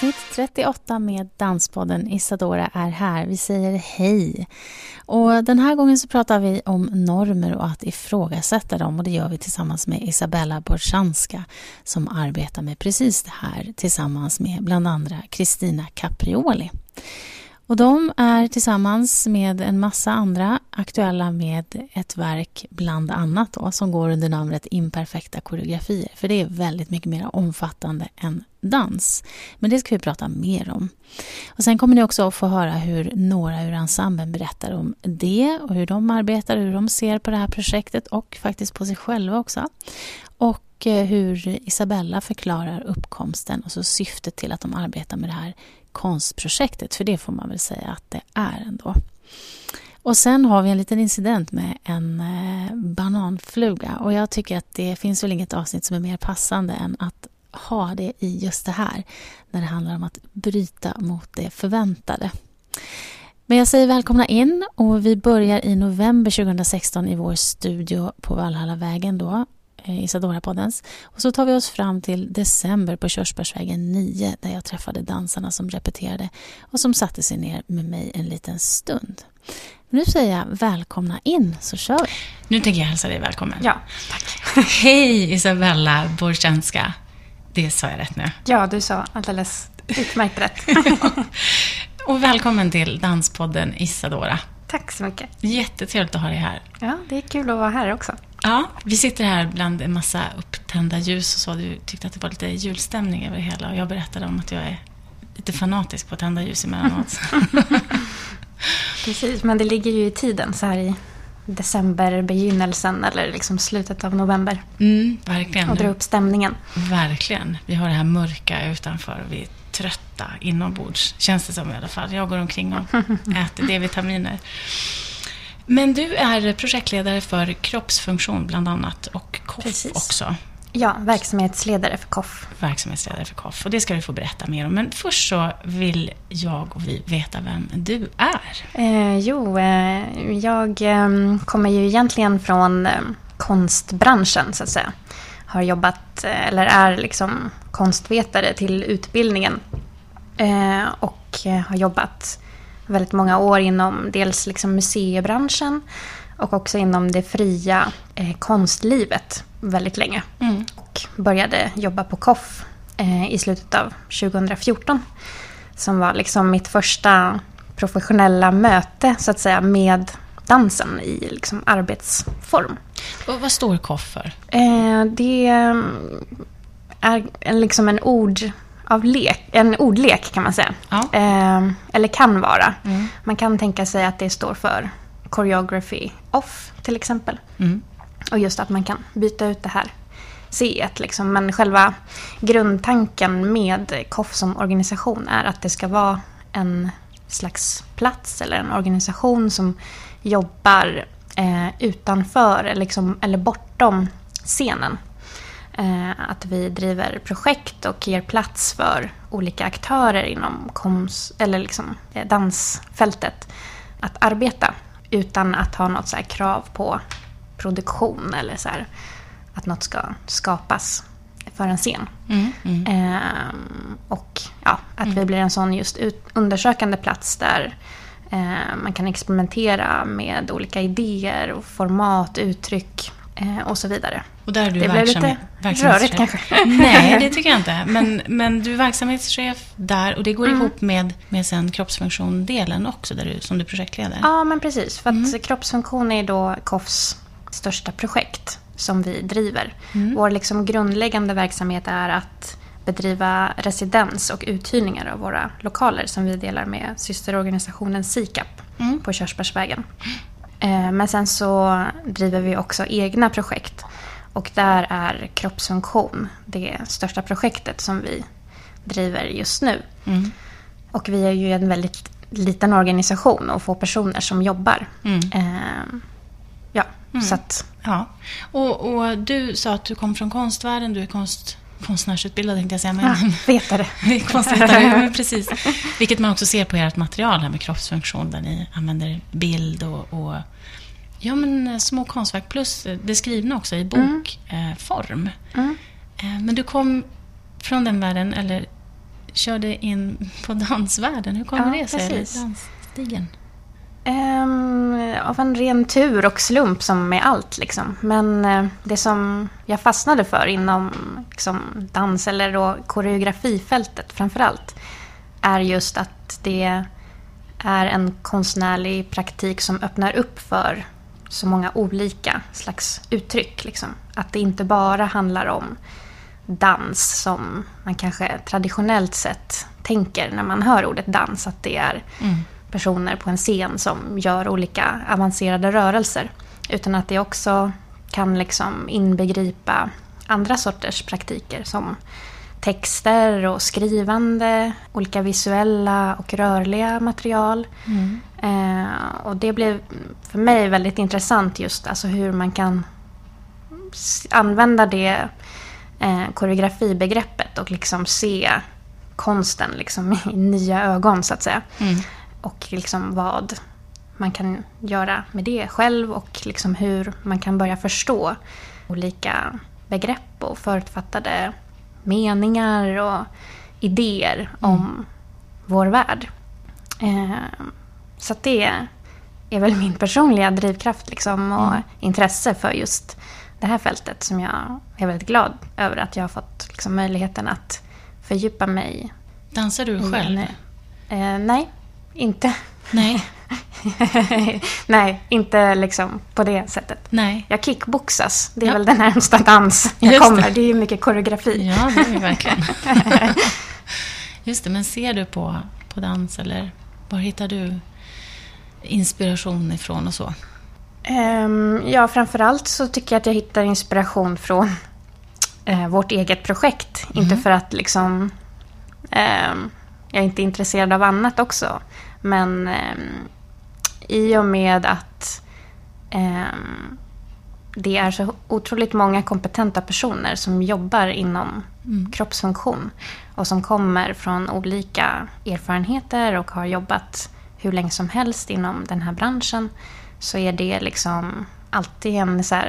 Avsnitt 38 med Danspodden Isadora är här. Vi säger hej. Och den här gången så pratar vi om normer och att ifrågasätta dem och det gör vi tillsammans med Isabella Borsanska som arbetar med precis det här tillsammans med bland andra Kristina Caprioli. Och de är tillsammans med en massa andra aktuella med ett verk bland annat då, som går under namnet Imperfekta koreografier. För det är väldigt mycket mer omfattande än dans. Men det ska vi prata mer om. Och Sen kommer ni också att få höra hur några ur ensemblen berättar om det och hur de arbetar, hur de ser på det här projektet och faktiskt på sig själva också. Och eh, hur Isabella förklarar uppkomsten och så syftet till att de arbetar med det här konstprojektet, för det får man väl säga att det är ändå. Och sen har vi en liten incident med en eh, bananfluga och jag tycker att det finns väl inget avsnitt som är mer passande än att ha det i just det här, när det handlar om att bryta mot det förväntade. Men jag säger välkomna in och vi börjar i november 2016 i vår studio på Valhallavägen då Isadora-poddens. Och så tar vi oss fram till december på Körsbärsvägen 9 där jag träffade dansarna som repeterade och som satte sig ner med mig en liten stund. Nu säger jag välkomna in, så kör vi. Nu tänker jag hälsa dig välkommen. Ja, tack. Hej Isabella Borchanska. Det sa jag rätt nu. Ja, du sa alldeles utmärkt rätt. och välkommen till Danspodden Isadora. Tack så mycket. Jättetrevligt att ha dig här. Ja, det är kul att vara här också. Ja, vi sitter här bland en massa upptända ljus och så. Du tyckte att det var lite julstämning över det hela och jag berättade om att jag är lite fanatisk på att tända ljus emellanåt. Precis, men det ligger ju i tiden så här i december, begynnelsen eller liksom slutet av november. Mm, verkligen. Och dra upp stämningen. Verkligen. Vi har det här mörka utanför och vi är trötta inombords, känns det som i alla fall. Jag går omkring och äter D-vitaminer. Men du är projektledare för kroppsfunktion bland annat och KOF Precis. också. Ja, verksamhetsledare för KOF. Verksamhetsledare för KOF. Och det ska du få berätta mer om. Men först så vill jag och vi veta vem du är. Eh, jo, eh, jag eh, kommer ju egentligen från eh, konstbranschen så att säga. Har jobbat, eh, eller är liksom konstvetare till utbildningen. Eh, och har jobbat väldigt många år inom dels liksom museibranschen och också inom det fria eh, konstlivet väldigt länge. Mm. Och började jobba på KOF eh, i slutet av 2014. Som var liksom mitt första professionella möte så att säga med dansen i liksom arbetsform. Och vad står KOF för? Eh, det är liksom en ord av lek, en ordlek kan man säga. Ja. Eh, eller kan vara. Mm. Man kan tänka sig att det står för choreography off till exempel. Mm. Och just att man kan byta ut det här C liksom. Men själva grundtanken med KOF som organisation är att det ska vara en slags plats eller en organisation som jobbar eh, utanför liksom, eller bortom scenen. Eh, att vi driver projekt och ger plats för olika aktörer inom koms, eller liksom, eh, dansfältet att arbeta utan att ha något så krav på produktion eller så här, att något ska skapas för en scen. Mm, mm. Eh, och ja, att mm. vi blir en sån just ut, undersökande plats där eh, man kan experimentera med olika idéer och format, uttryck och så vidare. Och där är du det verksam, blev lite rörigt kanske. Nej, det tycker jag inte. Men, men du är verksamhetschef där och det går mm. ihop med, med sen kroppsfunktion-delen också, där du, som du projektleder. Ja, men precis. För att mm. kroppsfunktion är då KOFs största projekt som vi driver. Mm. Vår liksom grundläggande verksamhet är att bedriva residens och uthyrningar av våra lokaler som vi delar med systerorganisationen SIKAP mm. på Körsbärsvägen. Eh, men sen så driver vi också egna projekt. Och där är kroppsfunktion det största projektet som vi driver just nu. Mm. och vi är ju en väldigt liten organisation och få personer som jobbar. Mm. Eh, ja, mm. så att... Ja. Och, och, du sa att du kom från konstvärlden, du är konst, konstnärsutbildad tänkte jag säga. Men, ja, vetare. konstvetare, ja, men precis. Vilket man också ser på ert material här med kroppsfunktion, där ni använder bild och, och ja, men, eh, små konstverk plus det skrivna också i bokform. Mm. Mm. Men du kom från den världen, eller körde in på dansvärlden. Hur kommer ja, det sig? Dansstigen? Um, av en ren tur och slump som med allt. Liksom. Men uh, det som jag fastnade för inom liksom, dans eller då, koreografifältet framför allt är just att det är en konstnärlig praktik som öppnar upp för så många olika slags uttryck. Liksom. Att det inte bara handlar om dans som man kanske traditionellt sett tänker när man hör ordet dans. Att det är mm personer på en scen som gör olika avancerade rörelser. Utan att det också kan liksom inbegripa andra sorters praktiker som texter och skrivande, olika visuella och rörliga material. Mm. Eh, och det blev för mig väldigt intressant just alltså hur man kan använda det eh, koreografibegreppet och liksom se konsten liksom i nya ögon så att säga. Mm. Och liksom vad man kan göra med det själv och liksom hur man kan börja förstå olika begrepp och förutfattade meningar och idéer mm. om vår värld. Eh, så det är väl min personliga drivkraft liksom och mm. intresse för just det här fältet som jag är väldigt glad över att jag har fått liksom, möjligheten att fördjupa mig Dansar du själv? Eh, nej, inte. Nej. nej, inte liksom på det sättet. Nej. Jag kickboxas. Det är ja. väl den närmsta dans jag Just kommer. Det. det är ju mycket koreografi. Ja, det är det verkligen. Just det, men ser du på, på dans eller var hittar du inspiration ifrån och så? Um, ja, framförallt så tycker jag att jag hittar inspiration från uh, vårt eget projekt. Mm. Inte för att liksom... Um, jag är inte intresserad av annat också. Men um, i och med att det är så otroligt många kompetenta personer som jobbar inom mm. kroppsfunktion och som kommer från olika erfarenheter och har jobbat hur länge som helst inom den här branschen så är det liksom alltid en så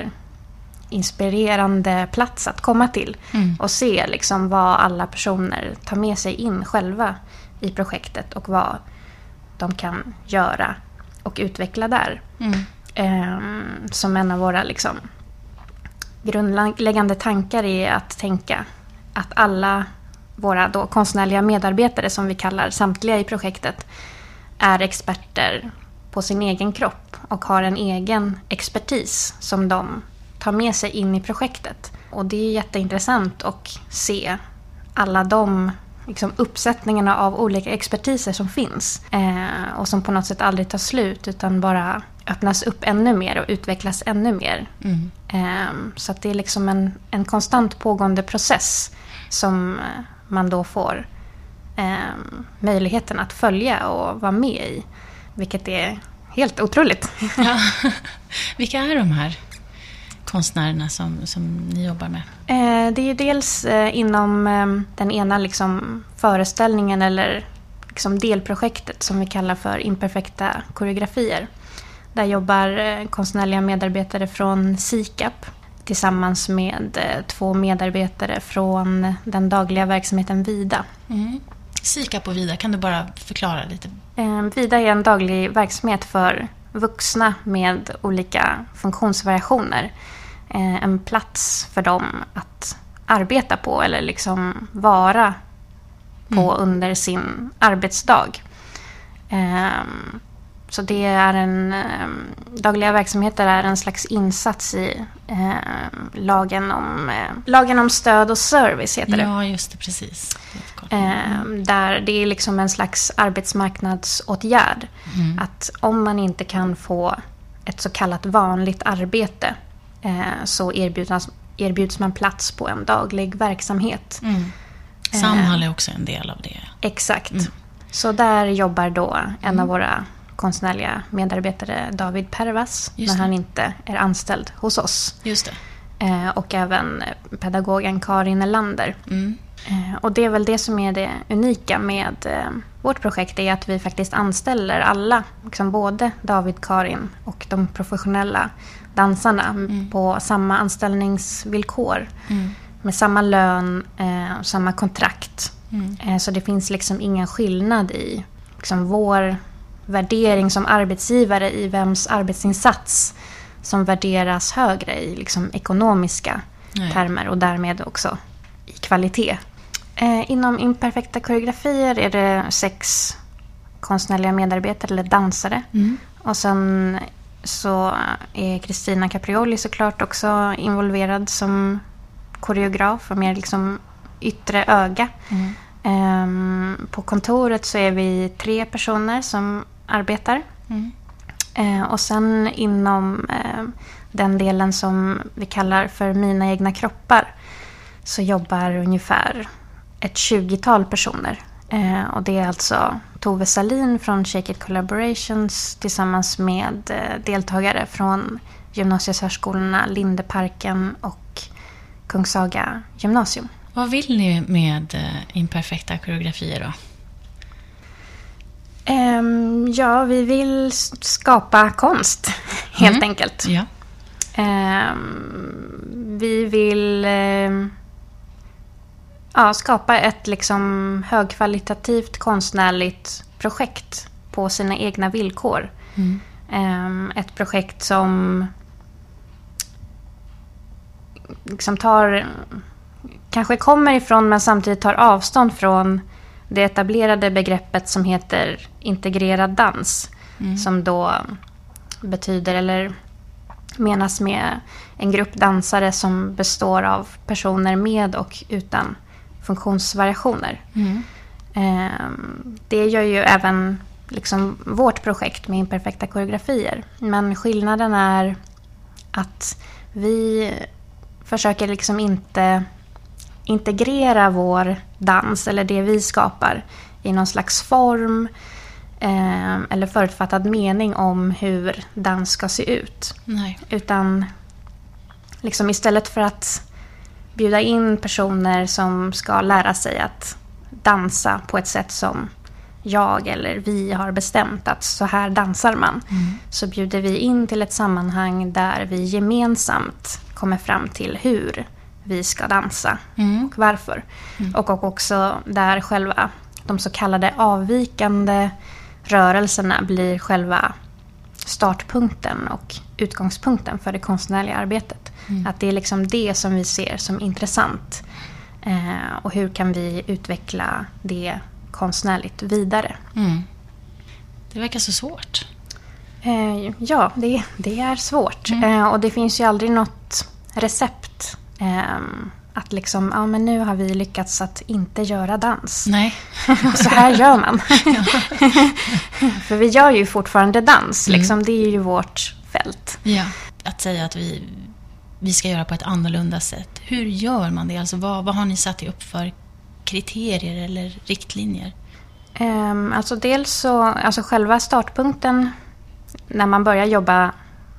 inspirerande plats att komma till. Mm. Och se liksom vad alla personer tar med sig in själva i projektet och vad de kan göra och utveckla där. Mm. Um, som en av våra liksom, grundläggande tankar är att tänka att alla våra då konstnärliga medarbetare, som vi kallar samtliga i projektet, är experter på sin egen kropp och har en egen expertis som de tar med sig in i projektet. Och det är jätteintressant att se alla de liksom, uppsättningarna av olika expertiser som finns. Eh, och som på något sätt aldrig tar slut utan bara öppnas upp ännu mer och utvecklas ännu mer. Mm. Eh, så det är liksom en, en konstant pågående process som man då får eh, möjligheten att följa och vara med i. Vilket är helt otroligt. Ja. Vilka är de här konstnärerna som, som ni jobbar med? Eh, det är dels eh, inom eh, den ena liksom, föreställningen eller liksom, delprojektet som vi kallar för imperfekta koreografier. Där jobbar konstnärliga medarbetare från SIKAP tillsammans med två medarbetare från den dagliga verksamheten Vida. Mm. SIKAP och Vida, kan du bara förklara lite? Eh, Vida är en daglig verksamhet för vuxna med olika funktionsvariationer. Eh, en plats för dem att arbeta på eller liksom vara på mm. under sin arbetsdag. Um, så det är en... Eh, dagliga verksamheter är en slags insats i eh, lagen, om, eh, lagen om stöd och service, heter det. Ja, just det. Precis. Eh, där det är liksom en slags arbetsmarknadsåtgärd. Mm. Att om man inte kan få ett så kallat vanligt arbete så erbjuds, erbjuds man plats på en daglig verksamhet. Mm. Samhall är också en del av det. Exakt. Mm. Så där jobbar då en mm. av våra konstnärliga medarbetare, David Pervas, när han inte är anställd hos oss. Just det. Eh, och även pedagogen Karin Elander. Mm. Eh, och det är väl det som är det unika med eh, vårt projekt, är att vi faktiskt anställer alla, liksom både David, Karin och de professionella dansarna mm. på samma anställningsvillkor. Mm. Med samma lön, eh, samma kontrakt. Mm. Eh, så det finns liksom ingen skillnad i liksom vår värdering som arbetsgivare i vems arbetsinsats som värderas högre i liksom ekonomiska Nej. termer och därmed också i kvalitet. Eh, inom imperfekta koreografier är det sex konstnärliga medarbetare eller dansare. Mm. Och sen så är Kristina Caprioli såklart också involverad som koreograf och mer liksom yttre öga. Mm. Um, på kontoret så är vi tre personer som arbetar. Mm. Uh, och sen inom uh, den delen som vi kallar för Mina egna kroppar så jobbar ungefär ett tjugotal personer. Uh, och det är alltså Tove Salin från Shake It Collaborations tillsammans med eh, deltagare från gymnasiesärskolorna Lindeparken och Kungshaga gymnasium. Vad vill ni med eh, imperfekta koreografier då? Um, ja, vi vill skapa konst helt mm. enkelt. Ja. Um, vi vill um, ja, skapa ett liksom högkvalitativt konstnärligt projekt på sina egna villkor. Mm. Um, ett projekt som liksom tar, kanske kommer ifrån men samtidigt tar avstånd från det etablerade begreppet som heter integrerad dans. Mm. Som då betyder, eller menas med en grupp dansare som består av personer med och utan funktionsvariationer. Mm. Ehm, det gör ju även liksom vårt projekt med imperfekta koreografier. Men skillnaden är att vi försöker liksom inte integrera vår dans eller det vi skapar i någon slags form eh, eller förutfattad mening om hur dans ska se ut. Nej. Utan liksom istället för att bjuda in personer som ska lära sig att dansa på ett sätt som jag eller vi har bestämt att så här dansar man. Mm. Så bjuder vi in till ett sammanhang där vi gemensamt kommer fram till hur vi ska dansa mm. och varför. Mm. Och, och också där själva de så kallade avvikande rörelserna blir själva startpunkten och utgångspunkten för det konstnärliga arbetet. Mm. Att det är liksom det som vi ser som intressant. Eh, och hur kan vi utveckla det konstnärligt vidare. Mm. Det verkar så svårt. Eh, ja, det, det, är svårt. Mm. Eh, och det finns ju aldrig något recept. Eh, att liksom, ja men nu har vi lyckats att inte göra dans. Nej. så här gör man. För vi gör ju fortfarande dans, mm. liksom, det är ju vårt fält. Ja. Att säga att vi, vi ska göra på ett annorlunda sätt. Hur gör man det? Alltså, vad, vad har ni satt upp för kriterier eller riktlinjer? Um, alltså dels så, alltså själva startpunkten när man börjar jobba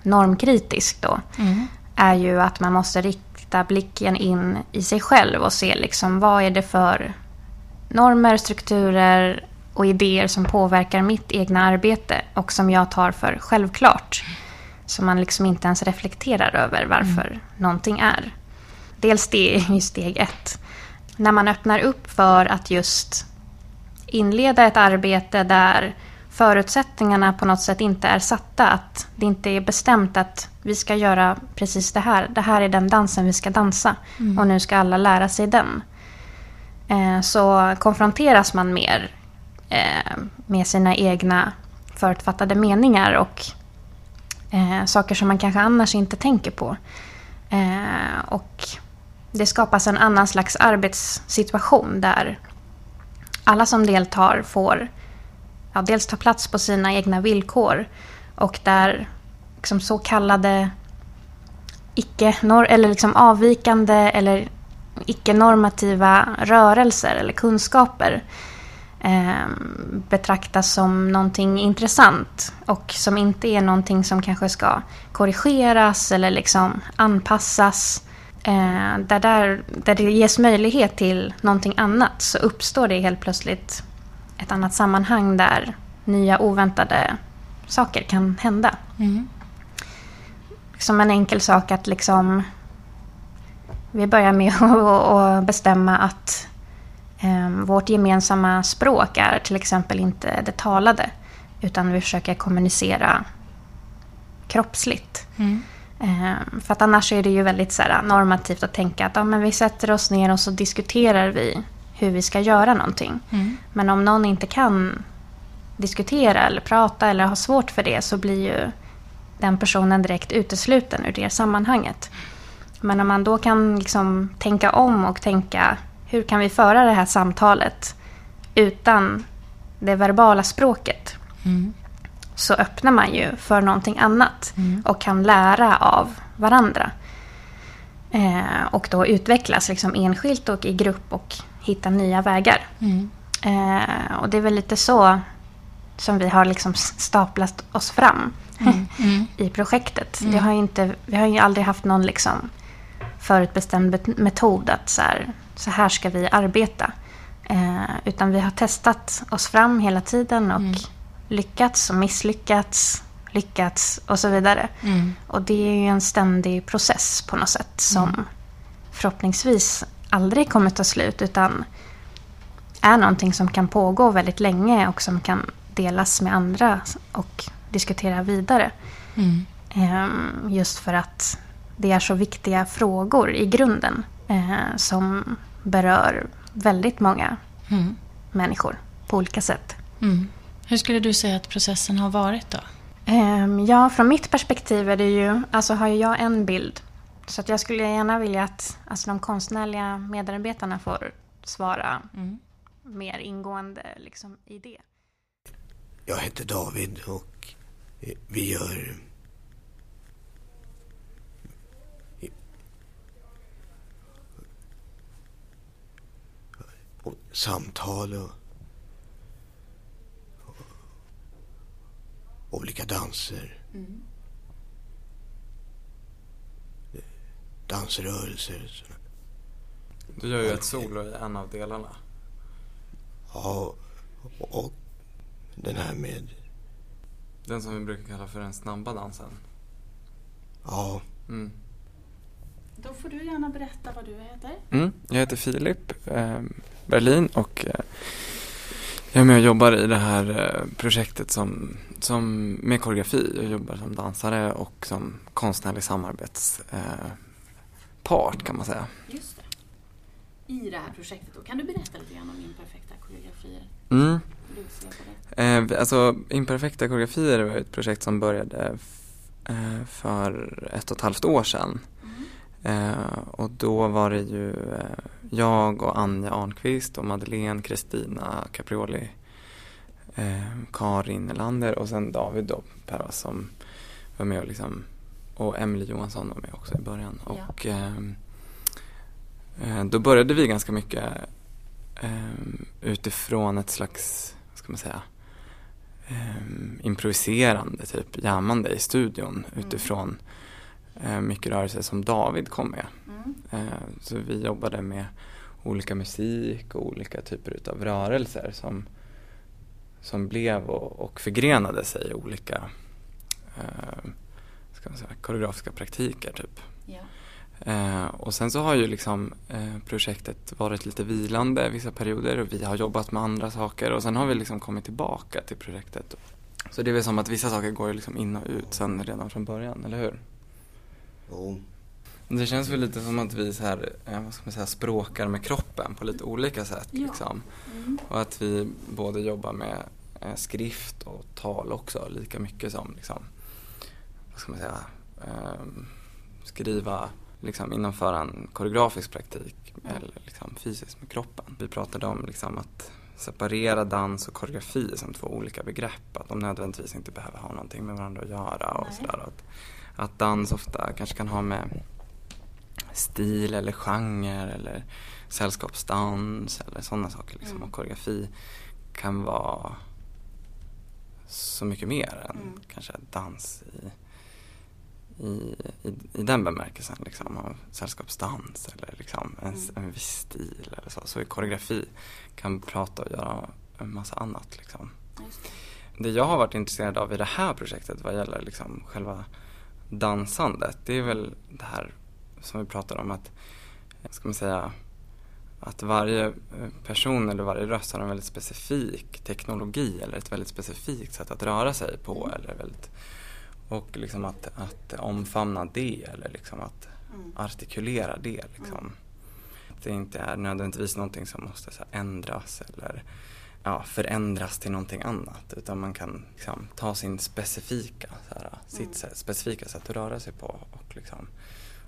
normkritiskt då, mm. är ju att man måste rikta blicken in i sig själv och se liksom vad är det för normer, strukturer och idéer som påverkar mitt egna arbete och som jag tar för självklart. Som man liksom inte ens reflekterar över varför mm. någonting är. Dels det är ju steg ett när man öppnar upp för att just inleda ett arbete där förutsättningarna på något sätt inte är satta. Att det inte är bestämt att vi ska göra precis det här. Det här är den dansen vi ska dansa mm. och nu ska alla lära sig den. Eh, så konfronteras man mer eh, med sina egna förutfattade meningar och eh, saker som man kanske annars inte tänker på. Eh, och det skapas en annan slags arbetssituation där alla som deltar får ja, dels ta plats på sina egna villkor och där liksom så kallade icke eller liksom avvikande eller icke-normativa rörelser eller kunskaper eh, betraktas som någonting intressant och som inte är någonting som kanske ska korrigeras eller liksom anpassas. Eh, där, där, där det ges möjlighet till någonting annat så uppstår det helt plötsligt ett annat sammanhang där nya oväntade saker kan hända. Mm. Som en enkel sak att liksom vi börjar med att bestämma att vårt gemensamma språk är till exempel inte det talade. Utan vi försöker kommunicera kroppsligt. Mm. Um, för att annars är det ju väldigt så här, normativt att tänka att ja, men vi sätter oss ner och så diskuterar vi hur vi ska göra någonting. Mm. Men om någon inte kan diskutera eller prata eller har svårt för det så blir ju den personen direkt utesluten ur det sammanhanget. Men om man då kan liksom tänka om och tänka hur kan vi föra det här samtalet utan det verbala språket? Mm. Så öppnar man ju för någonting annat mm. och kan lära av varandra. Eh, och då utvecklas liksom enskilt och i grupp och hitta nya vägar. Mm. Eh, och det är väl lite så som vi har liksom staplat oss fram mm. Mm. i projektet. Det har inte, vi har ju aldrig haft någon liksom förutbestämd metod att så här, så här ska vi arbeta. Eh, utan vi har testat oss fram hela tiden och mm. lyckats och misslyckats, lyckats och så vidare. Mm. Och det är ju en ständig process på något sätt som mm. förhoppningsvis aldrig kommer ta slut utan är någonting som kan pågå väldigt länge och som kan delas med andra och diskutera vidare. Mm. Ehm, just för att det är så viktiga frågor i grunden eh, som berör väldigt många mm. människor på olika sätt. Mm. Hur skulle du säga att processen har varit då? Um, ja, från mitt perspektiv är det ju, alltså har jag en bild. Så att jag skulle gärna vilja att alltså, de konstnärliga medarbetarna får svara mm. mer ingående liksom, i det. Jag heter David och vi gör och samtal och, och olika danser. Mm. Dansrörelser. Du gör ju ett solo i en av delarna. Ja, och, och den här med... Den som vi brukar kalla för den snabba dansen. Ja. Mm. Då får du gärna berätta vad du heter. Mm, jag heter Filip eh, Berlin och eh, jag är med och jobbar i det här eh, projektet som, som med koreografi. Jag jobbar som dansare och som konstnärlig samarbetspart eh, kan man säga. Just det. I det här projektet då. Kan du berätta lite grann om Imperfekta koreografier? Mm. Eh, alltså Imperfekta koreografier var ett projekt som började för ett och ett halvt år sedan. Eh, och då var det ju eh, jag och Anja Arnqvist och Madeleine Kristina Caprioli, eh, Karin Lander och sen David då, Perra, som var med och liksom och Emily Johansson var med också i början. Ja. Och ehm, eh, då började vi ganska mycket ehm, utifrån ett slags, vad ska man säga, improviserande, typ jammande i studion mm. utifrån Eh, mycket rörelser som David kom med. Mm. Eh, så vi jobbade med olika musik och olika typer av rörelser som, som blev och, och förgrenade sig i olika eh, ska man säga, koreografiska praktiker. Typ. Yeah. Eh, och sen så har ju liksom eh, projektet varit lite vilande vissa perioder och vi har jobbat med andra saker och sen har vi liksom kommit tillbaka till projektet. Så det är väl som att vissa saker går liksom in och ut sen redan från början, eller hur? Jo. Det känns väl lite som att vi så här, eh, vad ska man säga, språkar med kroppen på lite olika sätt. Ja. Liksom. Mm. Och att vi både jobbar med eh, skrift och tal också lika mycket som liksom, vad ska man säga, eh, skriva liksom, innanföra en koreografisk praktik mm. eller liksom, fysiskt med kroppen. Vi pratade om liksom, att separera dans och koreografi som två olika begrepp. Att de nödvändigtvis inte behöver ha någonting med varandra att göra. och sådär att dans ofta kanske kan ha med stil eller genre eller sällskapsdans eller sådana saker. Liksom. Mm. Och koreografi kan vara så mycket mer än mm. kanske dans i, i, i, i, den bemärkelsen liksom, av sällskapsdans eller liksom en, mm. en viss stil eller så. Så i koreografi kan prata och göra en massa annat. Liksom. Det. det jag har varit intresserad av i det här projektet vad gäller liksom själva dansandet det är väl det här som vi pratar om att, ska man säga, att varje eh, person eller varje röst har en väldigt specifik teknologi eller ett väldigt specifikt sätt att röra sig på. Mm. Eller väldigt, och liksom att, att omfamna det eller liksom att mm. artikulera det. Liksom. Mm. Det inte är nödvändigtvis någonting som måste så ändras eller ja, förändras till någonting annat. Utan man kan liksom, ta sin specifika, så här, sitt mm. specifika sätt att röra sig på och liksom,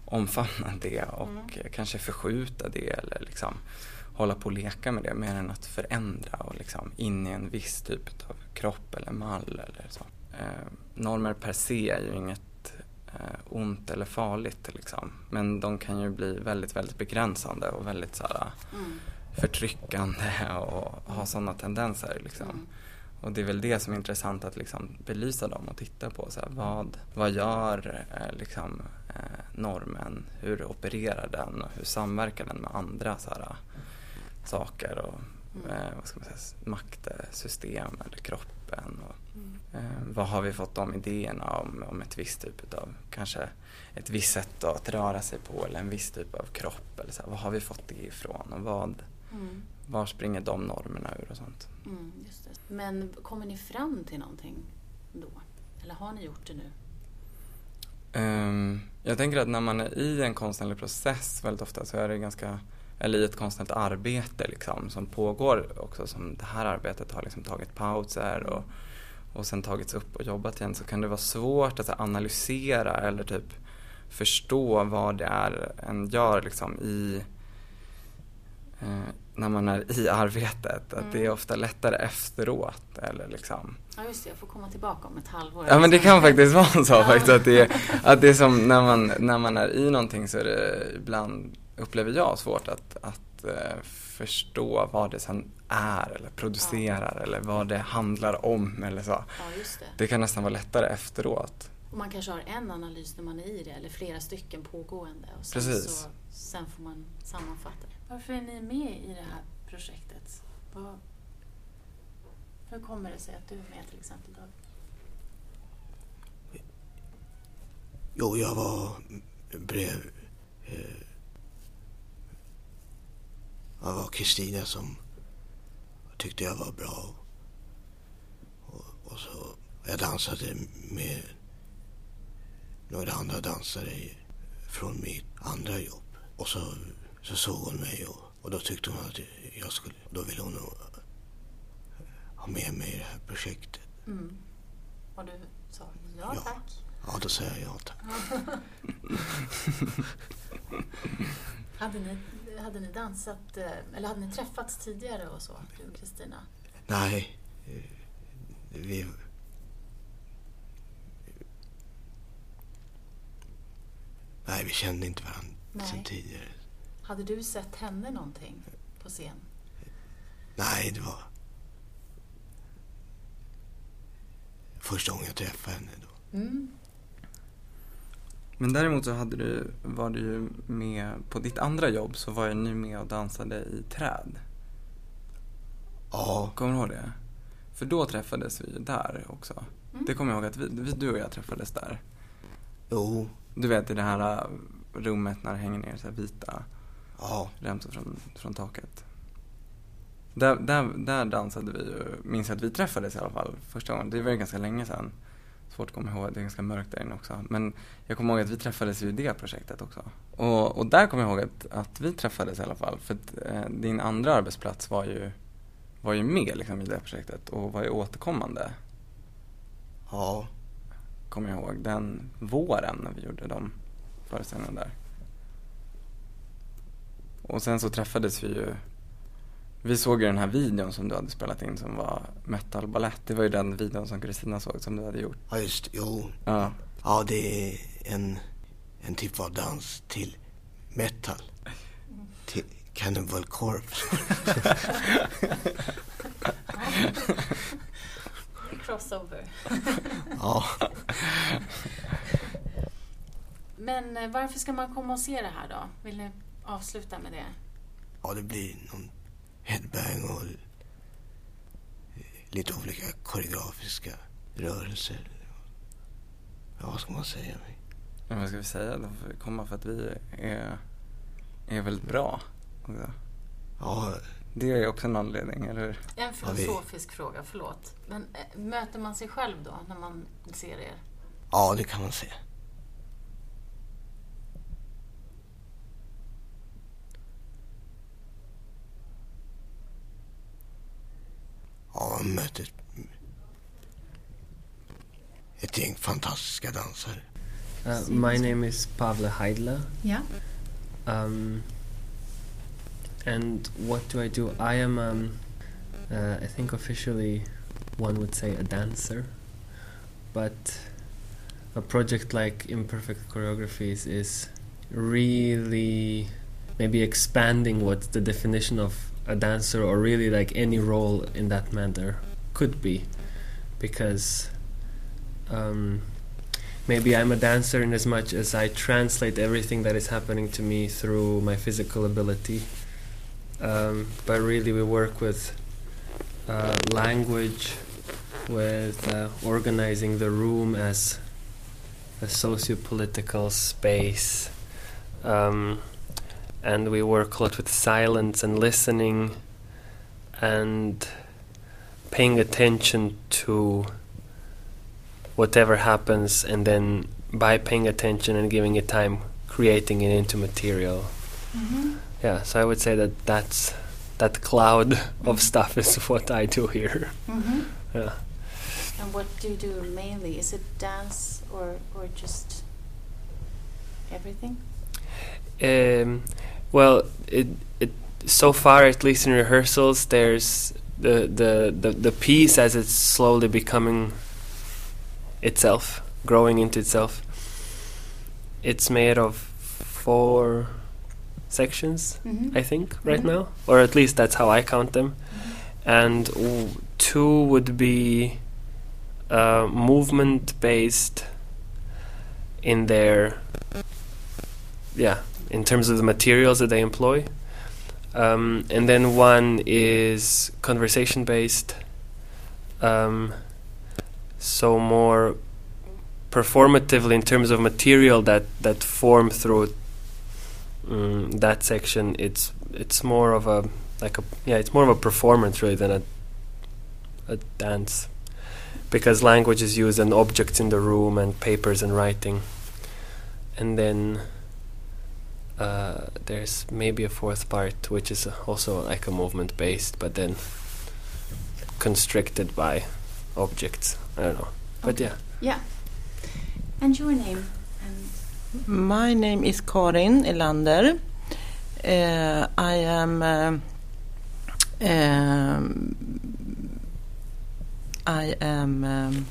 omfamna det och mm. kanske förskjuta det eller liksom hålla på och leka med det mer än att förändra och liksom in i en viss typ av kropp eller mall eller så. Eh, normer per se är ju inget eh, ont eller farligt liksom. Men de kan ju bli väldigt, väldigt begränsande och väldigt så här, mm förtryckande och ha sådana tendenser liksom. Och det är väl det som är intressant att liksom belysa dem och titta på. Så här, vad, vad gör eh, liksom, eh, normen? Hur opererar den och hur samverkar den med andra så här, saker och mm. eh, vad ska man säga, maktsystem eller kroppen? Och, mm. eh, vad har vi fått de idéerna om, om ett visst typ av, kanske ett visst sätt att röra sig på eller en viss typ av kropp? Eller så här, vad har vi fått det ifrån och vad, mm. var springer de normerna ur och sånt? Mm, Men kommer ni fram till någonting då? Eller har ni gjort det nu? Um, jag tänker att när man är i en konstnärlig process väldigt ofta så är det ganska, eller i ett konstnärligt arbete liksom som pågår också som det här arbetet har liksom tagit pauser och, och sen tagits upp och jobbat igen så kan det vara svårt att analysera eller typ förstå vad det är en gör liksom i när man är i arbetet. Att mm. det är mm. ofta lättare efteråt. Eller liksom. Ja just det, jag får komma tillbaka om ett halvår. Ja men det kan faktiskt vara så faktiskt. Att det, är, att det är som när man, när man är i någonting så är det ibland, upplever jag, svårt att, att uh, förstå vad det sen är eller producerar ja. eller vad det handlar om eller så. Ja, just det. det kan nästan vara lättare efteråt. Och man kanske har en analys när man är i det eller flera stycken pågående och sen, Precis. Så, sen får man sammanfatta det. Varför är ni med i det här projektet? Vad, hur kommer det sig att du är med till exempel David? Jo, jag var brev... Eh, jag var Kristina som tyckte jag var bra. Och, och så jag dansade med några andra dansare från mitt andra jobb. Och så så såg hon mig och, och då tyckte hon att jag skulle, då ville hon ha med mig i det här projektet. Mm. Och du sa ja, ja. tack? Ja, då sa jag ja tack. hade, ni, hade ni dansat, eh, eller hade ni träffats tidigare och så, du och Kristina? Nej, eh, vi... Nej, vi kände inte varandra sen tidigare. Hade du sett henne någonting på scen? Nej, det var första gången jag träffade henne då. Mm. Men däremot så hade du, var du ju med på ditt andra jobb så var ju ni med och dansade i träd. Ja. Kommer du ihåg det? För då träffades vi ju där också. Mm. Det kommer jag ihåg att vi, vi, du och jag träffades där. Jo. Du vet i det här rummet när det hänger ner så vita Ja. Remsor från, från taket. Där, där, där dansade vi ju, minns att vi träffades i alla fall första gången. Det var ju ganska länge sedan. Svårt att komma ihåg, det är ganska mörkt där inne också. Men jag kommer ihåg att vi träffades i det projektet också. Och, och där kommer jag ihåg att, att vi träffades i alla fall. För att eh, din andra arbetsplats var ju, var ju med liksom, i det projektet och var ju återkommande. Ja. Kommer jag ihåg, den våren när vi gjorde de föreställningarna där. Och sen så träffades vi ju vi såg ju den här videon som du hade spelat in som var metal balett. Det var ju den videon som Kristina såg som du hade gjort. Ja just jo. Ja. Ja det är en, en typ av dans till metal. Till Cannibal Corpse. Crossover. ja. Men eh, varför ska man komma och se det här då? Vill ni avsluta med det? Ja, det blir någon headbang och lite olika koreografiska rörelser. Ja, vad ska man säga? Ja, vad ska vi säga? De får komma för att vi är, är väldigt bra. Ja. Det är också en anledning, eller hur? En filosofisk ja, fråga, förlåt. Men äh, möter man sig själv då, när man ser er? Ja, det kan man se. Ja, man möter ett gäng fantastiska dansare. Uh, my name is Pavle Heidler. Yeah. Um, and what do I do? I am, um, uh, I think officially one would say a dancer, but a project like Imperfect Choreographies is really maybe expanding what the definition of a dancer or really like any role in that matter could be because um, maybe I'm a dancer in as much as I translate everything that is happening to me through my physical ability. Um, but really, we work with uh, language, with uh, organizing the room as a socio-political space, um, and we work a lot with silence and listening, and paying attention to whatever happens and then by paying attention and giving it time creating it into material mm-hmm. yeah so i would say that that's that cloud mm-hmm. of stuff is what i do here mm-hmm. yeah and what do you do mainly is it dance or or just everything um, well it it so far at least in rehearsals there's the the the, the piece as it's slowly becoming itself, growing into itself. It's made of four sections, mm-hmm. I think, right mm-hmm. now, or at least that's how I count them. Mm-hmm. And w- two would be uh, movement based in their, yeah, in terms of the materials that they employ. Um, and then one is conversation based. Um, so more performatively in terms of material that that form through um, that section it's it's more of a like a yeah it's more of a performance really than a a dance because language is used and objects in the room and papers and writing and then uh, there's maybe a fourth part which is also like a movement based but then constricted by objects. I don't know. But yeah. Yeah. And your name? And My name is Karin Elander. Uh, I am. Uh, um, I am um,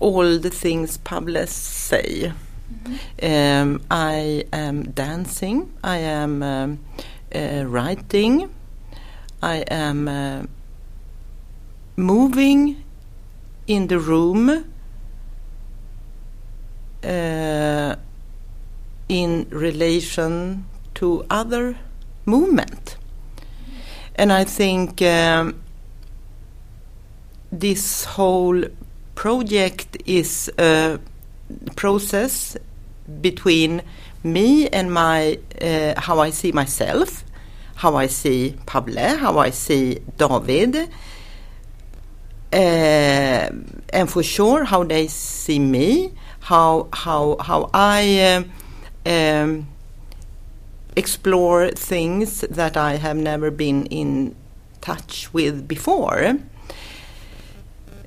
all the things Pablo say. Mm-hmm. Um, I am dancing. I am um, uh, writing. I am uh, moving in the room uh, in relation to other movement. And I think um, this whole project is process between me and my uh, how I see myself how I see Pavle, how I see David, uh, and for sure how they see me, how how how I uh, um, explore things that I have never been in touch with before.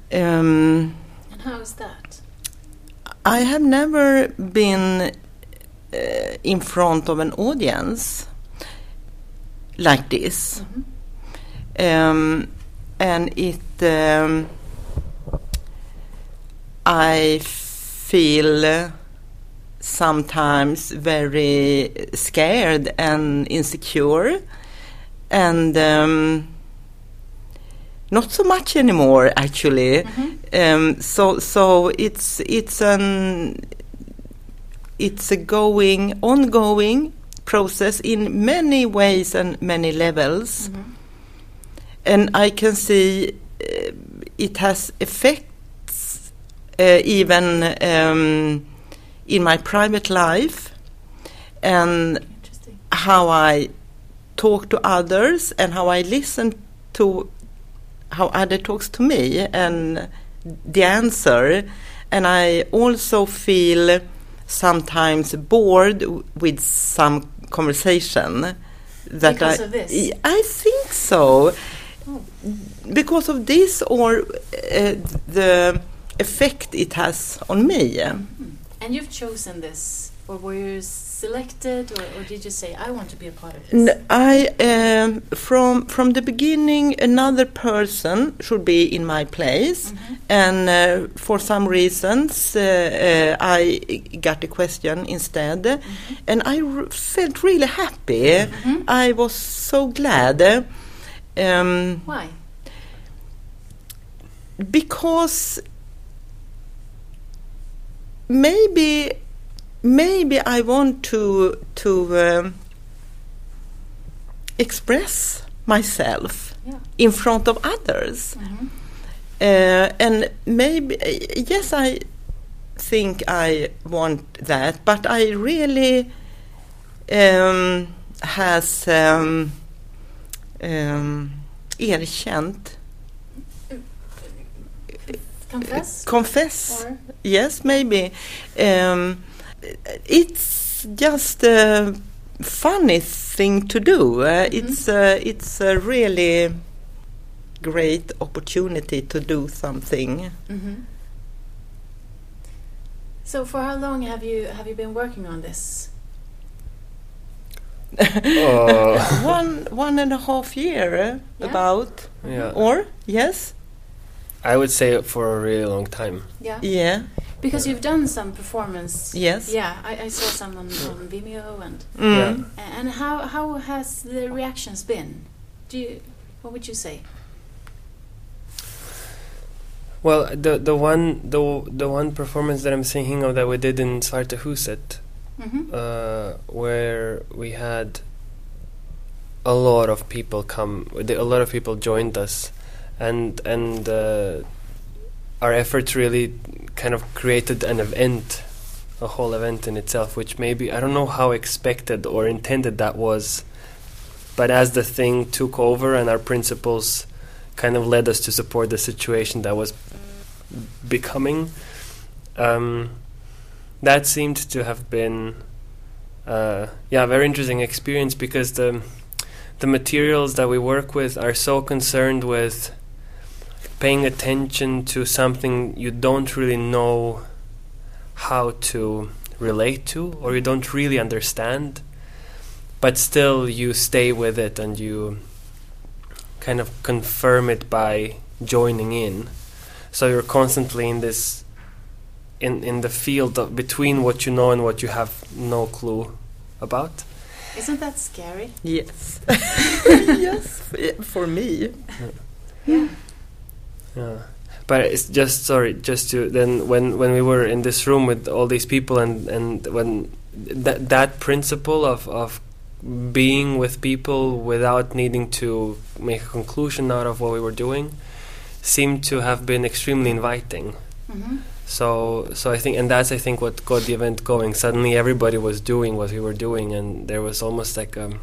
Um, and how is that? I have never been uh, in front of an audience like this. Mm-hmm. Um, and it, um, I feel sometimes very scared and insecure. and um, not so much anymore actually. Mm-hmm. Um, so so it's it's an it's a going ongoing process in many ways and many levels, mm-hmm. and I can see uh, it has effects uh, even um, in my private life and how I talk to others and how I listen to how other talks to me and the answer and I also feel sometimes bored with some conversation that because I of this? I think so oh. because of this or uh, the effect it has on me and you've chosen this or were you selected, or, or, did you say, "I want to be a part of this"? I um, from from the beginning, another person should be in my place, mm-hmm. and uh, for some reasons, uh, uh, I got the question instead, mm-hmm. and I r- felt really happy. Mm-hmm. I was so glad. Um, Why? Because maybe maybe I want to to um, express myself yeah. in front of others, mm-hmm. uh, and maybe yes, I think I want that, but I really um, has um, um, erkänt confess confess or? yes maybe um, it's just a funny thing to do. Uh, mm-hmm. It's uh, it's a really great opportunity to do something. Mm-hmm. So, for how long have you have you been working on this? uh. one one and a half year, uh, yeah. about. Yeah. Or yes. I would say for a really long time. Yeah. Yeah. Because you've done some performance. Yes. Yeah, I, I saw some on, on Vimeo and mm. and how how has the reactions been? Do you what would you say? Well, the the one the the one performance that I'm thinking of that we did in Svartehuset, mm-hmm. uh, where we had a lot of people come, a lot of people joined us, and and uh, our efforts really kind of created an event, a whole event in itself, which maybe I don't know how expected or intended that was, but as the thing took over and our principles kind of led us to support the situation that was becoming, um, that seemed to have been, uh, yeah, a very interesting experience because the the materials that we work with are so concerned with paying attention to something you don't really know how to relate to or you don't really understand but still you stay with it and you kind of confirm it by joining in. So you're constantly in this in in the field of between what you know and what you have no clue about. Isn't that scary? Yes. Yes. For me. Yeah yeah. But it's just sorry, just to then when when we were in this room with all these people and and when that that principle of of being with people without needing to make a conclusion out of what we were doing seemed to have been extremely inviting. Mm-hmm. So so I think and that's I think what got the event going. Suddenly everybody was doing what we were doing and there was almost like a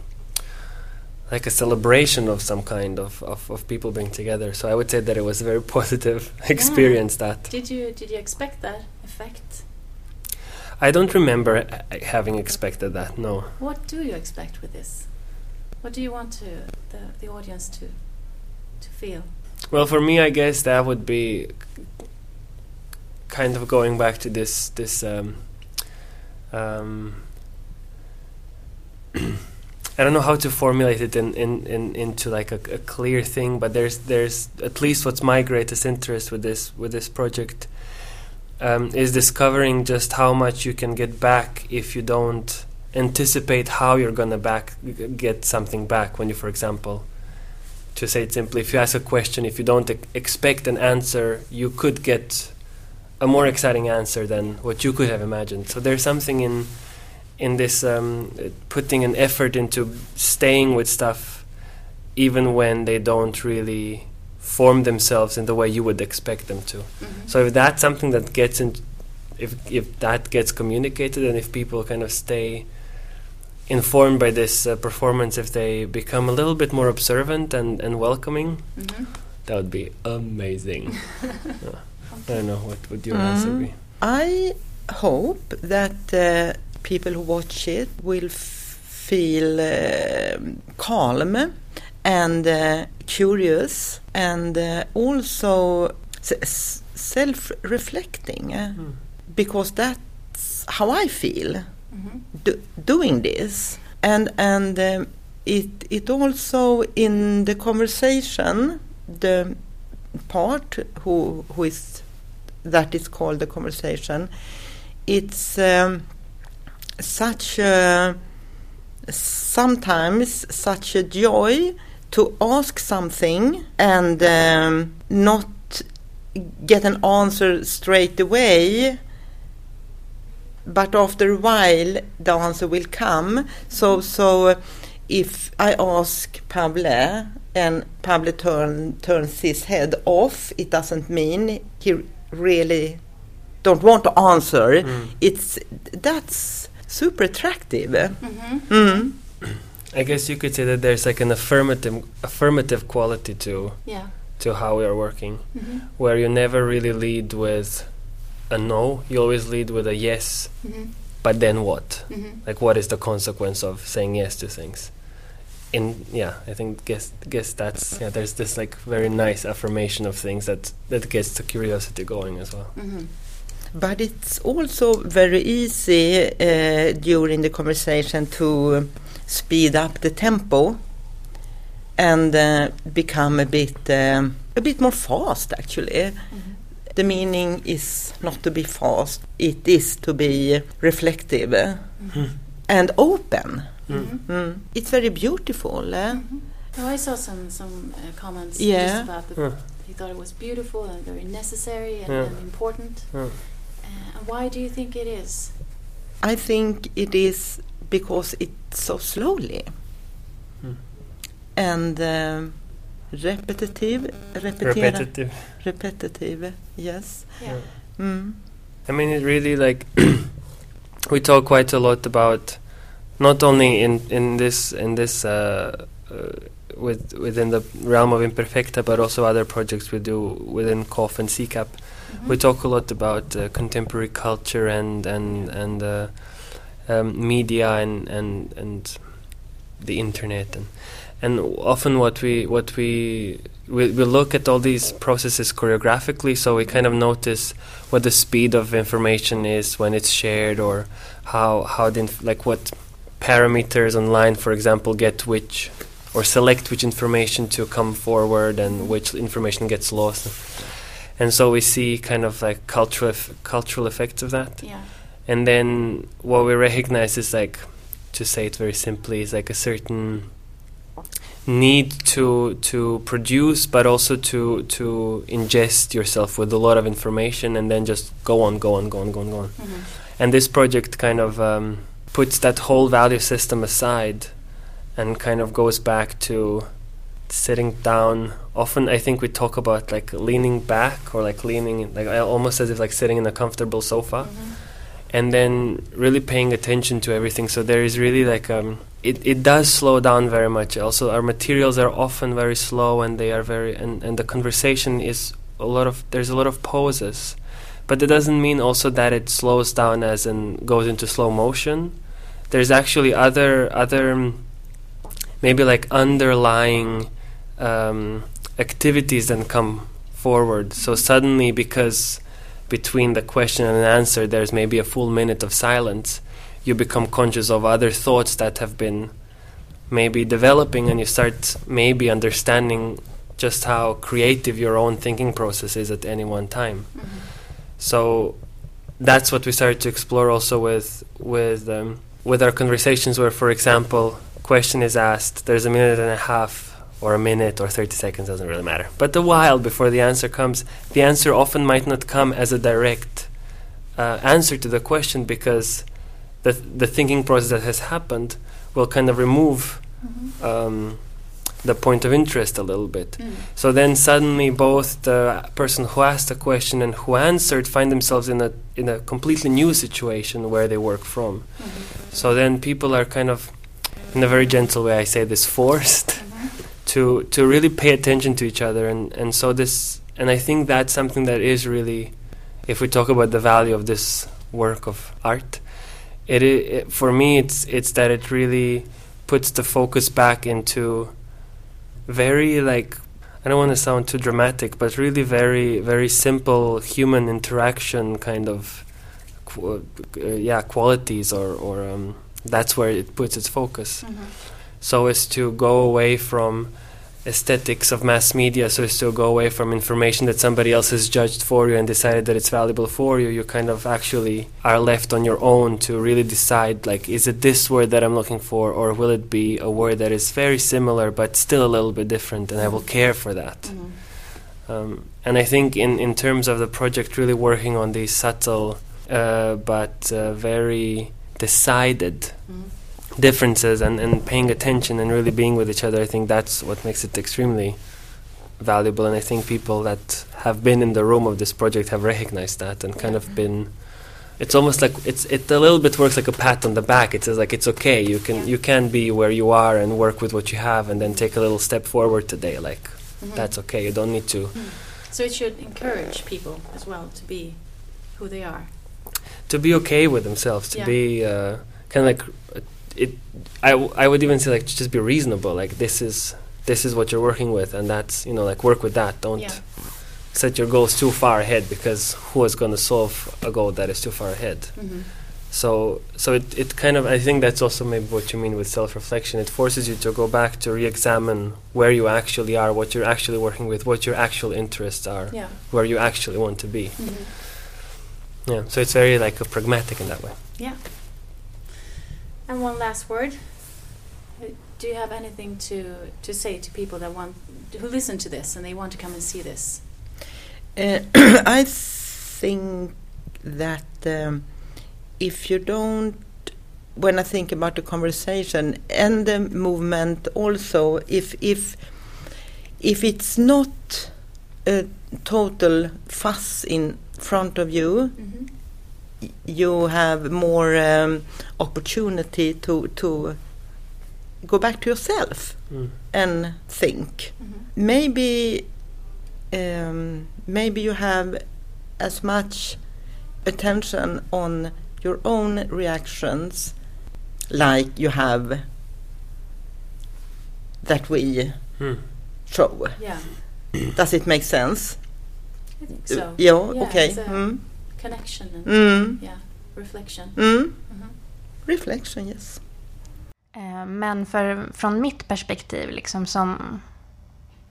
like a celebration of some kind of, of, of, people being together. So I would say that it was a very positive experience. Yeah. That did you did you expect that effect? I don't remember having expected that. No. What do you expect with this? What do you want to the the audience to to feel? Well, for me, I guess that would be kind of going back to this this. Um, um, I don't know how to formulate it in, in, in into like a, a, clear thing, but there's there's at least what's my greatest interest with this with this project um, is discovering just how much you can get back if you don't anticipate how you're gonna back get something back when you, for example, to say it simply, if you ask a question, if you don't e- expect an answer, you could get a more exciting answer than what you could have imagined. So there's something in in this um, putting an effort into staying with stuff, even when they don't really form themselves in the way you would expect them to. Mm-hmm. So if that's something that gets in, if if that gets communicated, and if people kind of stay informed by this uh, performance, if they become a little bit more observant and, and welcoming, mm-hmm. that would be amazing. uh, I don't know what would your mm. answer be. I hope that uh, people who watch it will f- feel uh, calm and uh, curious and uh, also s- self-reflecting mm. because that's how I feel mm-hmm. do, doing this and and um, it it also in the conversation the part who who is that is called the conversation it's um, such a sometimes such a joy to ask something and um, not get an answer straight away but after a while the answer will come so so if i ask pable and pable turn, turns his head off it doesn't mean he really don't want to answer mm. it's that's super attractive mm-hmm. mm. i guess you could say that there's like an affirmative affirmative quality to yeah to how we are working mm-hmm. where you never really lead with a no, you always lead with a yes. Mm-hmm. But then what? Mm-hmm. Like, what is the consequence of saying yes to things? In yeah, I think guess guess that's yeah. There's this like very nice affirmation of things that that gets the curiosity going as well. Mm-hmm. But it's also very easy uh, during the conversation to speed up the tempo and uh, become a bit um, a bit more fast actually. Mm-hmm the meaning is not to be fast, it is to be reflective mm. and open. Mm. Mm. It's very beautiful. Eh? -hmm. Oh, I saw some some uh, comments yeah. just about the, he thought it was beautiful and very necessary and, yeah. and important. Uh, and why do you think it is? I think it is because it's so slowly. Mm. And um, repetitive, repetitive, repetitive. Yes. Yeah. Mm. I mean, it really like we talk quite a lot about not only in in this in this uh, uh, with within the realm of imperfecta, but also other projects we do within COF and CCAP. Mm-hmm. We talk a lot about uh, contemporary culture and and and uh, um, media and and and the internet and and often what we what we we, we look at all these processes choreographically so we kind of notice what the speed of information is when it's shared or how how the inf- like what parameters online for example get which or select which information to come forward and which information gets lost and so we see kind of like cultural cultural effects of that yeah. and then what we recognize is like to say it very simply is like a certain need to to produce but also to to ingest yourself with a lot of information and then just go on go on go on go on go on mm-hmm. and this project kind of um, puts that whole value system aside and kind of goes back to sitting down often i think we talk about like leaning back or like leaning like almost as if like sitting in a comfortable sofa mm-hmm. and then really paying attention to everything so there is really like um it, it does slow down very much. Also, our materials are often very slow, and they are very and, and the conversation is a lot of there's a lot of pauses, but it doesn't mean also that it slows down as and goes into slow motion. There's actually other other maybe like underlying um, activities that come forward. So suddenly, because between the question and answer, there's maybe a full minute of silence you become conscious of other thoughts that have been maybe developing and you start maybe understanding just how creative your own thinking process is at any one time. Mm-hmm. So that's what we started to explore also with with um, with our conversations where, for example, question is asked, there's a minute and a half or a minute or 30 seconds, doesn't really matter. But a while before the answer comes, the answer often might not come as a direct uh, answer to the question because the, the thinking process that has happened will kind of remove mm-hmm. um, the point of interest a little bit. Mm. So then suddenly both the person who asked the question and who answered find themselves in a in a completely new situation where they work from. Mm-hmm. So then people are kind of in a very gentle way I say this forced mm-hmm. To to really pay attention to each other and and so this and I think that's something that is really if we talk about the value of this work of art it, it for me it's it's that it really puts the focus back into very like I don't want to sound too dramatic, but really very very simple human interaction kind of qu- uh, yeah qualities or or um, that's where it puts its focus. Mm-hmm. So as to go away from aesthetics of mass media so as to go away from information that somebody else has judged for you and decided that it's valuable for you. You kind of actually are left on your own to really decide like is it this word that i'm looking for or will it be a word that is very similar but still a little bit different and i will care for that? Mm-hmm. um, and i think in, in terms of the project really working on these subtle uh, but uh, very decided mm-hmm differences and, and paying attention and really being with each other, I think that's what makes it extremely valuable. And I think people that have been in the room of this project have recognized that and kind of been. It's almost like it's it a little bit works like a pat on the back. It says like it's okay. You can you can be where you are and work with what you have, and then take a little step forward today. Like mm-hmm. that's okay. You don't need to. Mm. So it should encourage people as well to be who they are. To be okay with themselves. To yeah. be uh, kind of like it I, w- I would even say like just be reasonable like this is this is what you're working with and that's you know like work with that don't yeah. set your goals too far ahead because who is going to solve a goal that is too far ahead mm-hmm. so so it, it kind of i think that's also maybe what you mean with self-reflection it forces you to go back to re-examine where you actually are what you're actually working with what your actual interests are yeah. where you actually want to be mm-hmm. yeah so it's very like pragmatic in that way yeah and one last word. Do you have anything to, to say to people that want who listen to this and they want to come and see this? Uh, I think that um, if you don't, when I think about the conversation and the movement, also if if if it's not a total fuss in front of you. Mm -hmm you have more um, opportunity to to go back to yourself mm. and think. Mm-hmm. Maybe um, maybe you have as much attention on your own reactions like you have that we mm. show. Yeah. Does it make sense? I think so. Yeah, yeah okay. Mm connection and mm. yeah, reflection. Mm. Mm-hmm. Reflection, yes. Eh, men för, från mitt perspektiv, liksom som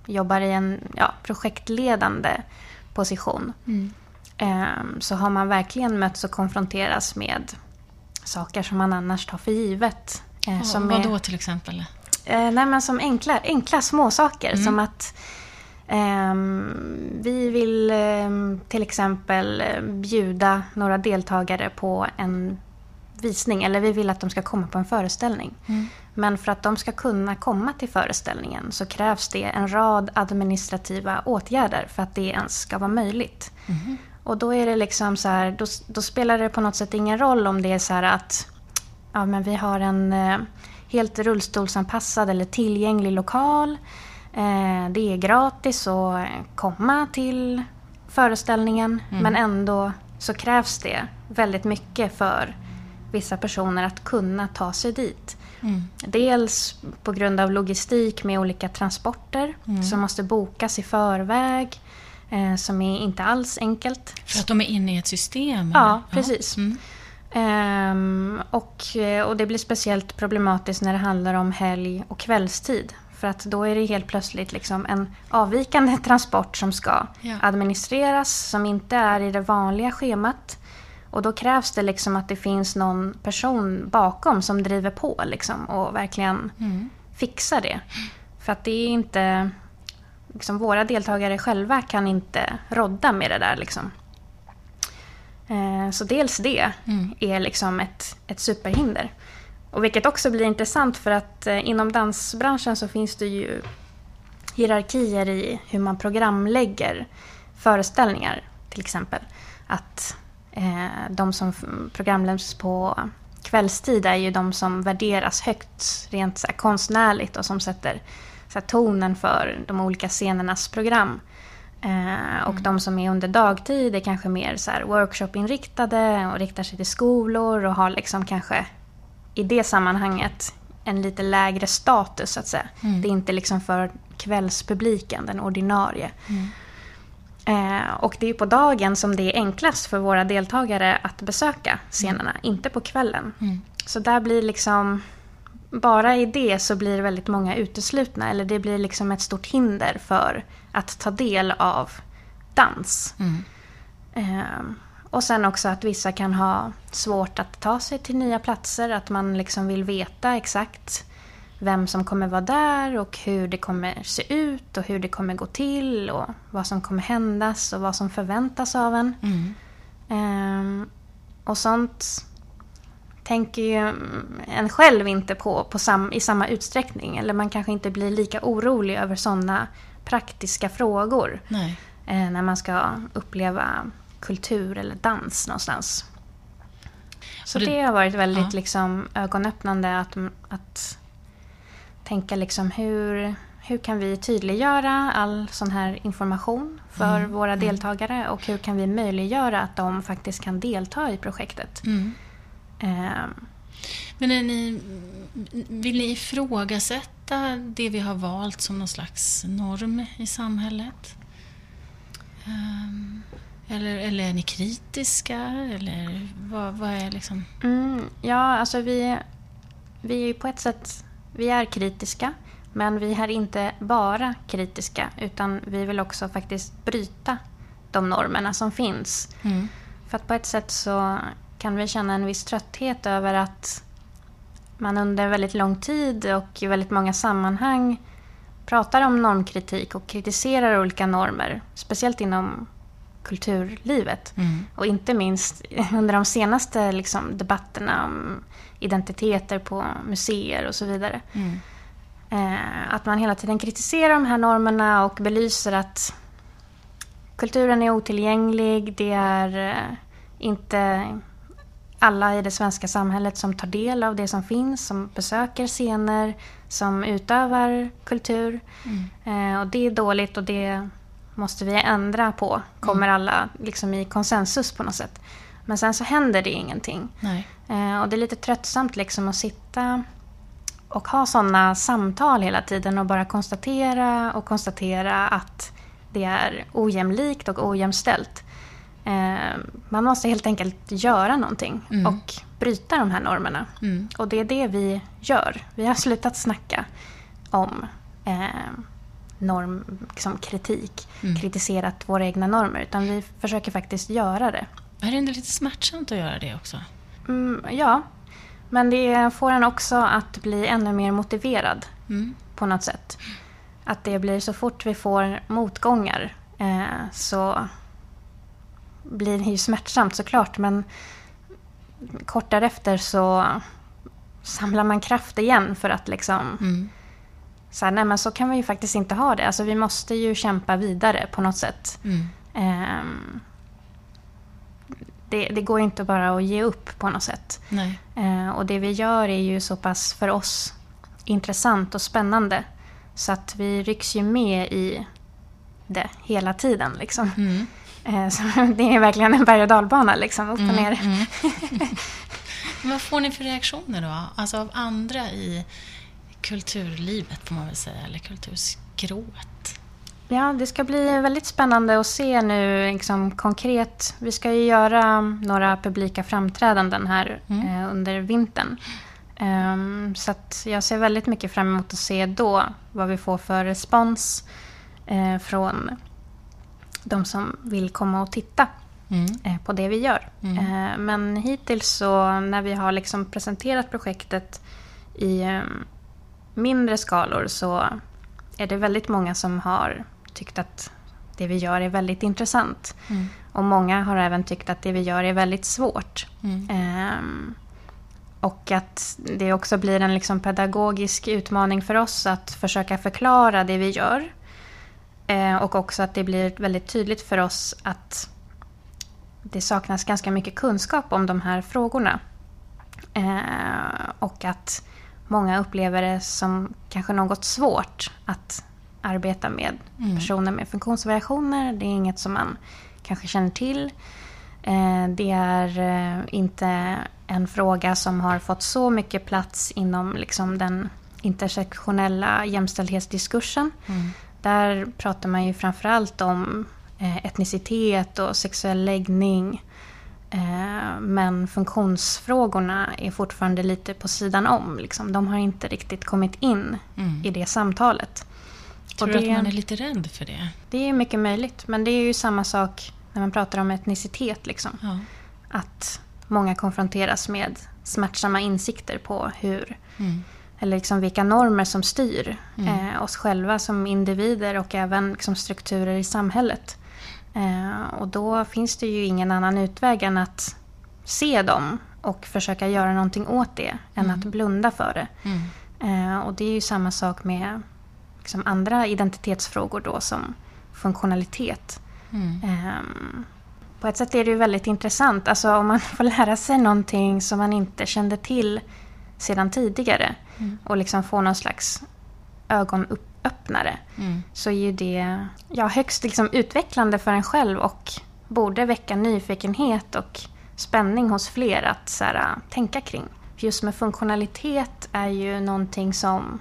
jobbar i en ja, projektledande position, mm. eh, så har man verkligen mötts och konfronterats med saker som man annars tar för givet. Eh, oh, som vad då till exempel? Eh, nej, men som enkla, enkla små saker mm. som att vi vill ehm, till exempel eh, bjuda några deltagare på en visning eller vi vill att de ska komma på en föreställning. Mm. Men för att de ska kunna komma till föreställningen så krävs det en rad administrativa åtgärder för att det ens ska vara möjligt. Mm. Och då är det liksom så här, då, då, spelar det på något sätt ingen roll om det är så här att ja, men vi har en eh, helt rullstolsanpassad eller tillgänglig lokal. Eh, det är gratis att komma till föreställningen mm. men ändå så krävs det väldigt mycket för vissa personer att kunna ta sig dit. Mm. Dels på grund av logistik med olika transporter mm. som måste bokas i förväg. Eh, som är inte alls enkelt. För att de är inne i ett system? Ja, precis. Mm. Um, och, eh, och det blir speciellt problematiskt när det handlar om helg och kvällstid. För att då är det helt plötsligt liksom en avvikande transport som ska ja. administreras, som inte är i det vanliga schemat. Och då krävs det liksom att det finns någon person bakom som driver på liksom, och verkligen mm. fixar det. För att det är inte... Liksom, våra deltagare själva kan inte rodda med det där. Liksom. Eh, så dels det mm. är liksom ett, ett superhinder. Och vilket också blir intressant för att eh, inom dansbranschen så finns det ju hierarkier i hur man programlägger föreställningar till exempel. Att eh, de som programläggs på kvällstid är ju de som värderas högt rent så konstnärligt och som sätter så tonen för de olika scenernas program. Eh, och mm. de som är under dagtid är kanske mer så workshopinriktade och riktar sig till skolor och har liksom kanske i det sammanhanget en lite lägre status så att säga. Mm. Det är inte liksom för kvällspubliken, den ordinarie. Mm. Eh, och det är på dagen som det är enklast för våra deltagare att besöka scenerna, mm. inte på kvällen. Mm. Så där blir liksom, bara i det så blir väldigt många uteslutna. Eller det blir liksom ett stort hinder för att ta del av dans. Mm. Eh, och sen också att vissa kan ha svårt att ta sig till nya platser. Att man liksom vill veta exakt vem som kommer vara där och hur det kommer se ut och hur det kommer gå till och vad som kommer händas och vad som förväntas av en. Mm. Um, och sånt tänker ju en själv inte på, på sam, i samma utsträckning. Eller man kanske inte blir lika orolig över sådana praktiska frågor. Eh, när man ska uppleva kultur eller dans någonstans. Så det, det, har varit väldigt ja. liksom, ögonöppnande att, att tänka liksom hur, hur kan vi tydliggöra all sån här information för mm. våra mm. deltagare och hur kan vi möjliggöra att de faktiskt kan delta i projektet. Mm. Um, Men är ni, vill ni ifrågasätta det vi har valt som någon slags norm i samhället? Um, eller, eller är ni kritiska? Eller vad, vad är liksom... Mm, ja, alltså vi, vi är på ett sätt vi är kritiska, men vi är inte bara kritiska utan vi vill också faktiskt bryta de normerna som finns. Mm. För att på ett sätt så kan vi känna en viss trötthet över att man under väldigt lång tid och i väldigt många sammanhang pratar om normkritik och kritiserar olika normer. Speciellt inom kulturlivet. Mm. Och inte minst under de senaste liksom, debatterna om identiteter på museer och så vidare. Mm. Eh, att man hela tiden kritiserar de här normerna och belyser att kulturen är otillgänglig. Det är eh, inte alla i det svenska samhället som tar del av det som finns, som besöker scener, som utövar kultur. Mm. Eh, och det är dåligt och det måste vi ändra på. Kommer mm. alla liksom i konsensus på något sätt. Men sen så händer det ingenting. Eh, och det är lite tröttsamt liksom att sitta och ha sådana samtal hela tiden och bara konstatera och konstatera att det är ojämlikt och ojämställt. Eh, man måste helt enkelt göra någonting mm. och bryta de här normerna. Mm. Och det är det vi gör. Vi har slutat snacka om eh, normkritik, liksom mm. kritiserat våra egna normer, utan vi försöker faktiskt göra det. Är det inte lite smärtsamt att göra det också? Mm, ja, men det får en också att bli ännu mer motiverad mm. på något sätt. Att det blir så fort vi får motgångar eh, så blir det ju smärtsamt såklart, men kort därefter så samlar man kraft igen för att liksom mm så här, nej men så kan vi ju faktiskt inte ha det. Alltså vi måste ju kämpa vidare på något sätt. Mm. Um, det, det, går inte bara att ge upp på något sätt. Uh, och det vi gör är ju så pass för oss intressant och spännande. Så att vi rycks ju med i det hela tiden. Liksom. Mm. Uh, så det är verkligen en berg och dalbana, liksom, upp och mm, ner. Mm. Vad får ni för reaktioner då? Alltså av andra i kulturlivet får man väl säga, eller kulturskrået. Ja, det ska bli väldigt spännande att se nu liksom, konkret. Vi ska ju göra några publika framträdanden här mm. eh, under vintern. Um, så jag ser väldigt mycket fram emot att se då vad vi får för respons eh, från de som vill komma och titta mm. på det vi gör. Mm. Men hittills så när vi har liksom presenterat projektet i mindre skalor så är det väldigt många som har tyckt att det vi gör är väldigt intressant. Mm. Och många har även tyckt att det vi gör är väldigt svårt. Mm. Ehm, och att det också blir en liksom pedagogisk utmaning för oss att försöka förklara det vi gör. Ehm, och också att det blir väldigt tydligt för oss att det saknas ganska mycket kunskap om de här frågorna. Ehm, och att många upplever det som kanske något svårt att arbeta med mm. personer med funktionsvariationer. Det är inget som man kanske känner till. Eh, det är eh, inte en fråga som har fått så mycket plats inom liksom den intersektionella jämställdhetsdiskursen. Mm. Där pratar man ju framförallt om eh, etnicitet och sexuell läggning. Men funktionsfrågorna är fortfarande lite på sidan om. Liksom. De har inte riktigt kommit in mm. i det samtalet. Tror du att man är lite rädd för det? Det är mycket möjligt. Men det är ju samma sak när man pratar om etnicitet. Liksom. Ja. Att många konfronteras med smärtsamma insikter på hur mm. eller liksom vilka normer som styr mm. eh, oss själva som individer och även liksom strukturer i samhället. Eh, och då finns det ju ingen annan utväg än att se dem och försöka göra någonting åt det än mm. att blunda för det. Mm. Eh, och det är ju samma sak med liksom andra identitetsfrågor då som funktionalitet. Mm. Um, på ett sätt är det ju väldigt intressant. Alltså om man får lära sig någonting som man inte kände till sedan tidigare mm. och liksom få någon slags ögonöppnare mm. så är ju det ja, högst liksom utvecklande för en själv och borde väcka nyfikenhet och spänning hos fler att så här, tänka kring. Just med funktionalitet är ju någonting som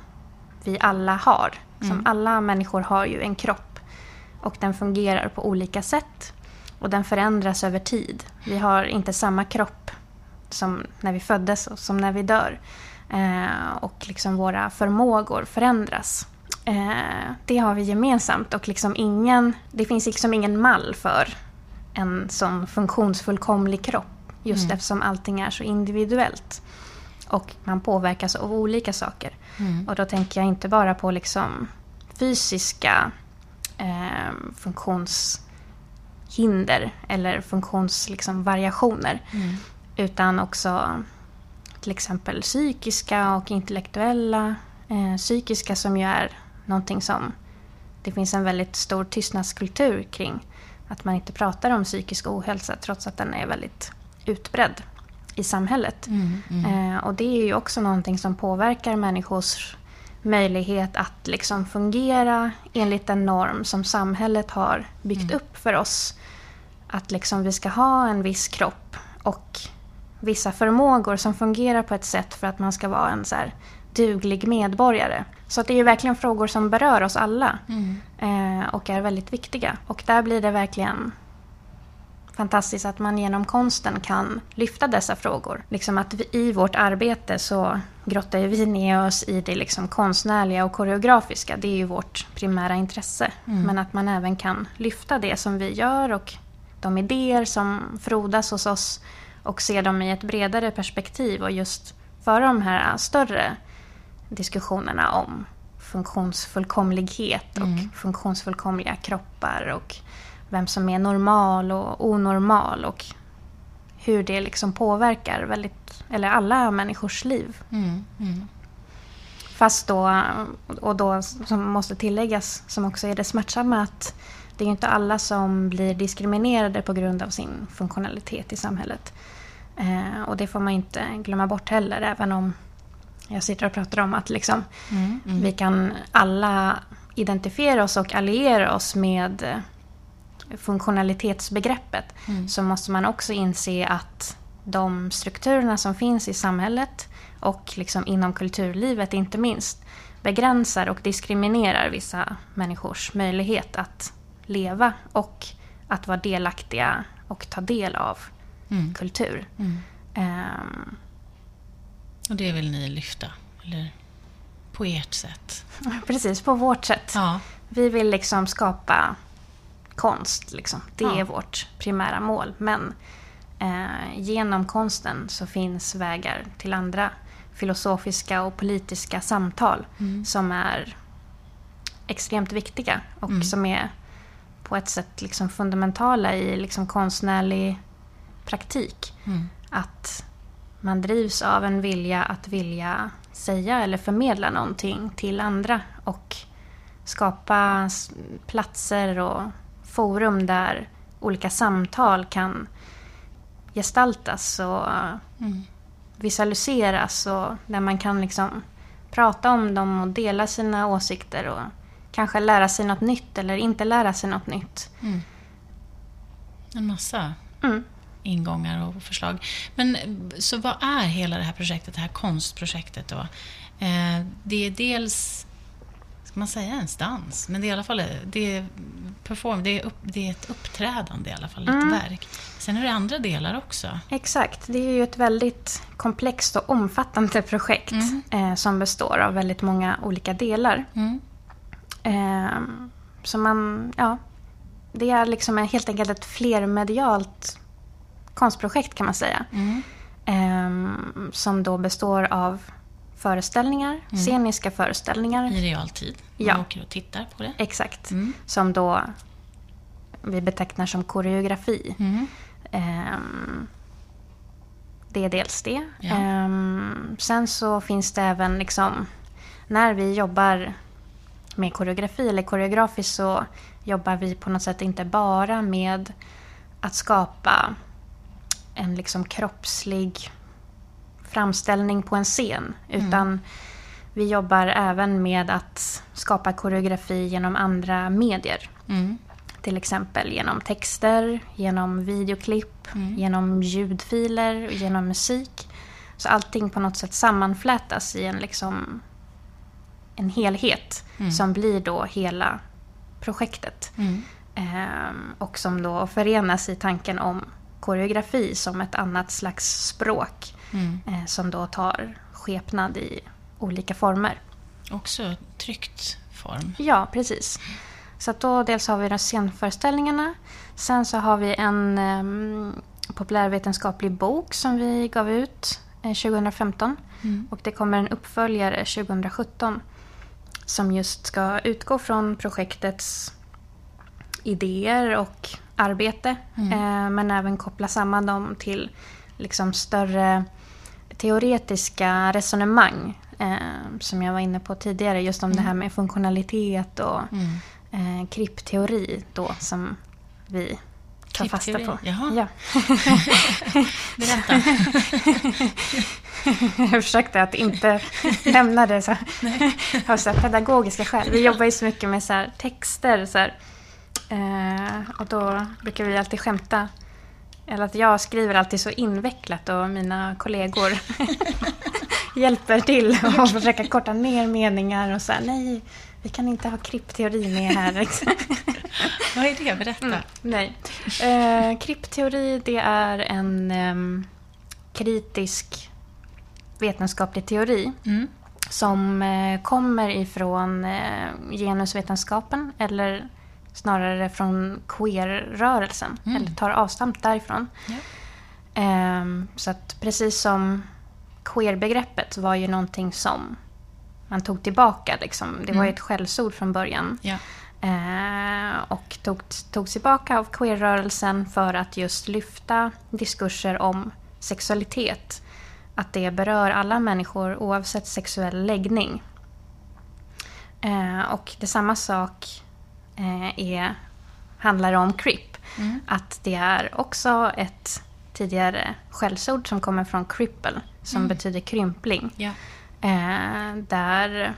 vi alla har. Som mm. alla människor har ju en kropp och den fungerar på olika sätt och den förändras över tid. Vi har inte samma kropp som när vi föddes och som när vi dör. Eh, och liksom våra förmågor förändras. Eh, det har vi gemensamt och liksom ingen, det finns liksom ingen mall för en sån funktionsfullkomlig kropp. Just mm. eftersom allting är så individuellt. Och man påverkas av olika saker. Mm. Och då tänker jag inte bara på liksom fysiska eh, funktionshinder eller funktionsvariationer. Liksom, mm. Utan också till exempel psykiska och intellektuella. Eh, psykiska som ju är någonting som det finns en väldigt stor tystnadskultur kring. Att man inte pratar om psykisk ohälsa trots att den är väldigt utbredd i samhället. Mm, mm. Eh, och det är ju också någonting som påverkar människors möjlighet att liksom fungera enligt den norm som samhället har byggt mm. upp för oss. Att liksom vi ska ha en viss kropp och vissa förmågor som fungerar på ett sätt för att man ska vara en så duglig medborgare. Så det är ju verkligen frågor som berör oss alla mm. eh, och är väldigt viktiga. Och där blir det verkligen fantastiskt att man genom konsten kan lyfta dessa frågor. Liksom att vi, i vårt arbete så grottar vi ner oss i det liksom konstnärliga och koreografiska. Det är ju vårt primära intresse. Mm. Men att man även kan lyfta det som vi gör och de idéer som frodas hos oss och se dem i ett bredare perspektiv och just föra de här större diskussionerna om funktionsfullkomlighet och mm. funktionsfullkomliga kroppar och vem som är normal och onormal och hur det liksom påverkar väldigt, eller alla människors liv. Mm, mm. Fast då, och då som måste tilläggas, som också är det smärtsamma, att det är inte alla som blir diskriminerade på grund av sin funktionalitet i samhället. Eh, och det får man inte glömma bort heller, även om jag sitter och pratar om att liksom, mm, mm. vi kan alla identifiera oss och alliera oss med funktionalitetsbegreppet mm. så måste man också inse att de strukturerna som finns i samhället och liksom inom kulturlivet inte minst begränsar och diskriminerar vissa människors möjlighet att leva och att vara delaktiga och ta del av mm. kultur. Mm. Um, och det vill ni lyfta? Eller på ert sätt? Precis, på vårt sätt. Ja. Vi vill liksom skapa konst. Liksom. Det ja. är vårt primära mål. Men eh, genom konsten så finns vägar till andra filosofiska och politiska samtal mm. som är extremt viktiga och mm. som är på ett sätt liksom fundamentala i liksom konstnärlig praktik. Mm. Att man drivs av en vilja att vilja säga eller förmedla någonting till andra och skapa platser och forum där olika samtal kan gestaltas och mm. visualiseras och där man kan liksom prata om dem och dela sina åsikter och kanske lära sig något nytt eller inte lära sig något nytt. Mm. En massa mm. Ingångar och förslag. Men så vad är hela det här projektet, det här konstprojektet då? Eh, det är dels ska man säga ens dans? Men det är i alla fall det är perform, det är, upp, det är ett uppträdande i alla fall, ett mm. verk. Sen är det andra delar också. Exakt, det är ju ett väldigt komplext och omfattande projekt mm. eh, som består av väldigt många olika delar. Mm. Eh, så man, ja, det är liksom helt enkelt ett flermedialt konstprojekt kan man säga. Eh, som då består av föreställningar, mm. sceniska föreställningar. I realtid? Man ja. åker och tittar på det? Exakt. Mm. Som då vi betecknar som koreografi. Mm. Um, det är dels det. Ja. Um, sen så finns det även liksom, när vi jobbar med koreografi eller koreografiskt så jobbar vi på något sätt inte bara med att skapa en liksom kroppslig framställning på en scen. Utan mm. vi jobbar även med att skapa koreografi genom andra medier. Mm. Till exempel genom texter, genom videoklipp, mm. genom ljudfiler, genom musik. Så allting på något sätt sammanflätas i en, liksom, en helhet mm. som blir då hela projektet. Mm. Ehm, och som då förenas i tanken om koreografi som ett annat slags språk mm. eh, som då tar skepnad i olika former. Också tryckt form? Ja, precis. Så att då dels har vi de scenföreställningarna. Sen så har vi en eh, populärvetenskaplig bok som vi gav ut eh, 2015. Mm. Och det kommer en uppföljare 2017 som just ska utgå från projektets idéer och arbete. Mm. Eh, men även koppla samman dem till liksom större teoretiska resonemang eh, som jag var inne på tidigare. Just om mm. det här med funktionalitet och mm. eh, krypteori då som vi tar fasta på. Jaha. Ja. Berätta. jag försökte att inte nämna det så, av så pedagogiska skäl. Vi jobbar ju så mycket med så texter. Så här, eh, och då brukar vi alltid skämta eller att jag skriver alltid så invecklat och mina kollegor hjälper till och försöker korta ner meningar och säga nej, vi kan inte ha krypteori med här. Vad är det? Berätta. Mm, nej. Eh, krypteori det är en eh, kritisk vetenskaplig teori mm. som eh, kommer ifrån eh, genusvetenskapen eller snarare från queer-rörelsen, mm. eller tar avstamp därifrån. Ja. Um, så att precis som queer-begreppet var ju någonting som man tog tillbaka. Liksom. Det var ju mm. ett skällsord från början. Ja. Uh, och tog, togs tillbaka av queer-rörelsen för att just lyfta diskurser om sexualitet. Att det berör alla människor oavsett sexuell läggning. Uh, och det är samma sak eh, är, handlar om CRIP. Mm. Att det är också ett tidigare skällsord som kommer från cripple, som mm. betyder krympling. Ja. Eh, där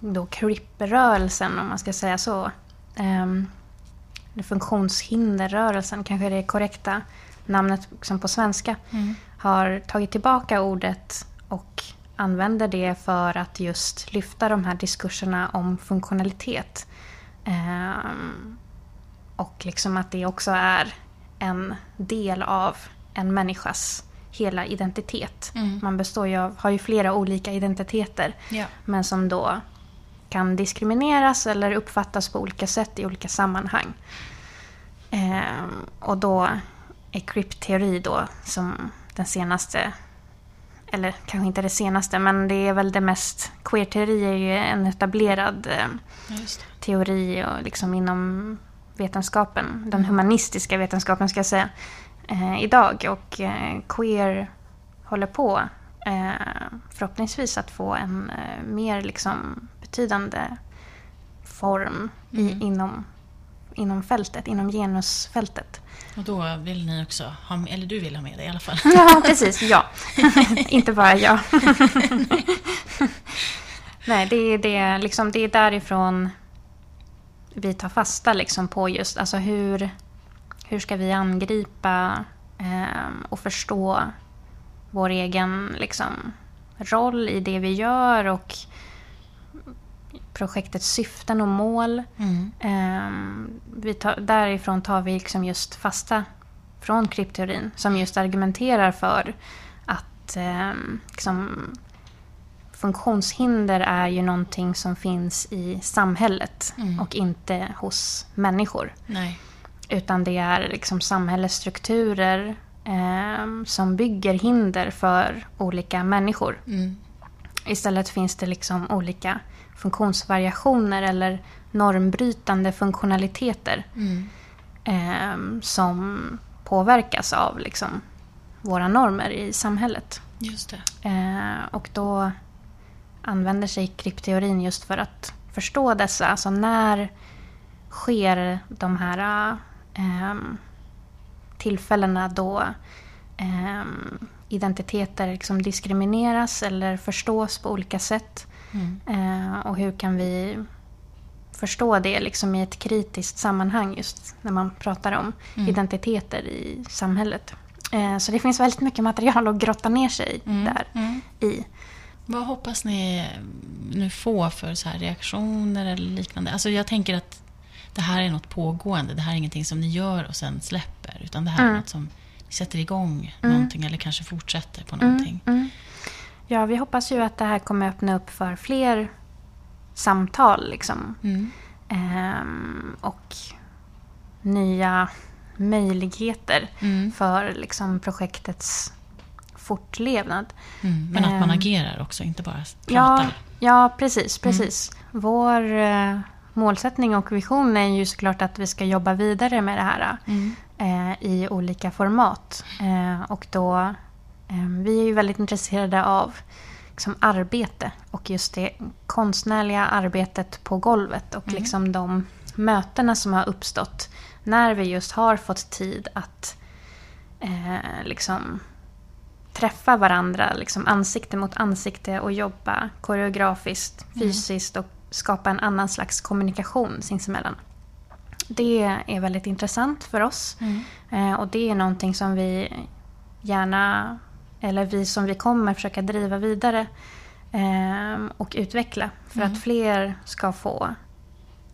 då CRIP-rörelsen, om man ska säga så, eh, funktionshinderrörelsen, kanske är det korrekta namnet liksom på svenska, mm. har tagit tillbaka ordet och använder det för att just lyfta de här diskurserna om funktionalitet. Um, och liksom att det också är en del av en människas hela identitet. Mm. Man består ju av, har ju flera olika identiteter. Ja. Men som då kan diskrimineras eller uppfattas på olika sätt i olika sammanhang. och då är krypteori då som den senaste eller kanske inte det senaste, men det är väl det mest... Queer-teori är ju en etablerad eh, teori och liksom inom vetenskapen, den humanistiska vetenskapen ska jag säga, eh, idag. Och eh, queer håller på eh, förhoppningsvis att få en eh, mer liksom betydande form i, mm. inom, inom fältet, inom genusfältet. Och då vill ni också ha med, eller du vill ha med det i alla fall? Ja, precis. Ja. Inte bara jag. Nej, det är, det, liksom, det är därifrån vi tar fasta liksom på just alltså hur, hur ska vi angripa eh, och förstå vår egen liksom, roll i det vi gör och projektets syften och mål. Mm. Eh, vi tar, därifrån tar vi liksom just fasta från krypteorin som just argumenterar för att eh, liksom, funktionshinder är ju någonting som finns i samhället mm. och inte hos människor. Nej. Utan det är liksom samhällsstrukturer eh, som bygger hinder för olika människor. Mm. Istället finns det liksom olika funktionsvariationer eller normbrytande funktionaliteter mm. eh, som påverkas av liksom, våra normer i samhället. Just det. Eh, och då använder sig krypteorin just för att förstå dessa. Alltså när sker de här eh, tillfällena då eh, identiteter liksom diskrimineras eller förstås på olika sätt. Mm. Eh, och hur kan vi förstå det liksom i ett kritiskt sammanhang just när man pratar om mm. identiteter i samhället. Eh, så det finns väldigt mycket material att grotta ner sig mm. där mm. i. Vad hoppas ni nu få för så reaktioner eller liknande? Alltså jag tänker att det här är något pågående. Det här är ingenting som ni gör och sen släpper. Utan det här mm. är något som ni sätter igång mm. någonting eller kanske fortsätter på mm, någonting. Mm. Ja, vi hoppas ju att det här kommer öppna upp för fler samtal. Liksom. Mm. Ehm, och nya möjligheter mm. för liksom, projektets fortlevnad. Mm, men att man ehm, agerar också, inte bara pratar. Ja, ja precis. precis. Mm. Vår eh, målsättning och vision är ju såklart att vi ska jobba vidare med det här mm. eh, i olika format. Eh, och då, vi är ju väldigt intresserade av liksom, arbete och just det konstnärliga arbetet på golvet och mm. liksom de mötena som har uppstått när vi just har fått tid att eh, liksom träffa varandra liksom ansikte mot ansikte och jobba koreografiskt, mm. fysiskt och skapa en annan slags kommunikation sinsemellan. Det är väldigt intressant för oss mm. Eh, och det är någonting som vi gärna, eller vi som vi kommer försöka driva vidare eh, och utveckla för mm. att fler ska få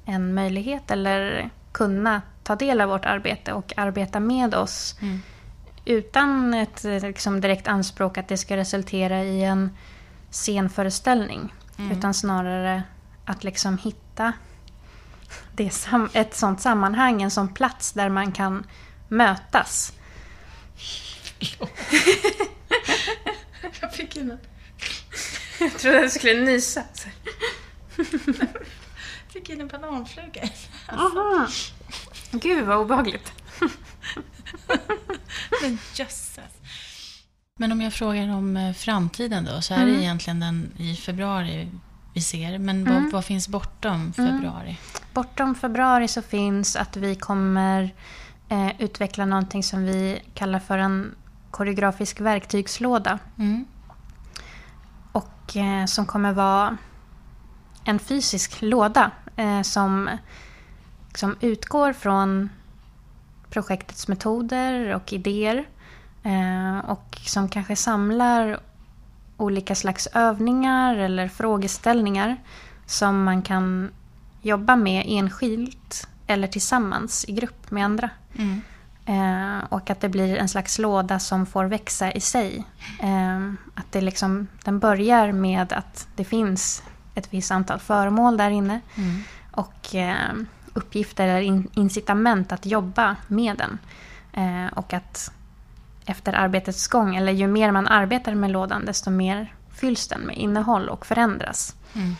en möjlighet eller kunna ta del av vårt arbete och arbeta med oss mm utan ett liksom, direkt anspråk att det ska resultera i en scenföreställning. Mm. Utan snarare att liksom hitta det ett sånt sammanhang, en sån plats där man kan mötas. Jag fick in en... Jag trodde jag skulle nysa. Jag fick in en bananfluga. Aha. Gud vad obehagligt. Men jösses. Men om jag frågar om eh, framtiden då, så är mm. det egentligen den i februari vi ser. Men mm. vad, vad, finns bortom mm. februari? Mm. Bortom februari så finns att vi kommer eh, utveckla någonting som vi kallar för en koreografisk verktygslåda. Mm. Och eh, som kommer vara en fysisk låda eh, som, som utgår från projektets metoder och idéer. Eh, och som kanske samlar olika slags övningar eller frågeställningar som man kan jobba med enskilt eller tillsammans i grupp med andra. Mm. Eh, och att det blir en slags låda som får växa i sig. Eh, att det liksom, den börjar med att det finns ett visst antal föremål där inne. Mm. Och eh, uppgifter eller incitament att jobba med den. Eh, och att efter arbetets gång, eller ju mer man arbetar med lådan desto mer fylls den med innehåll och förändras. Mm.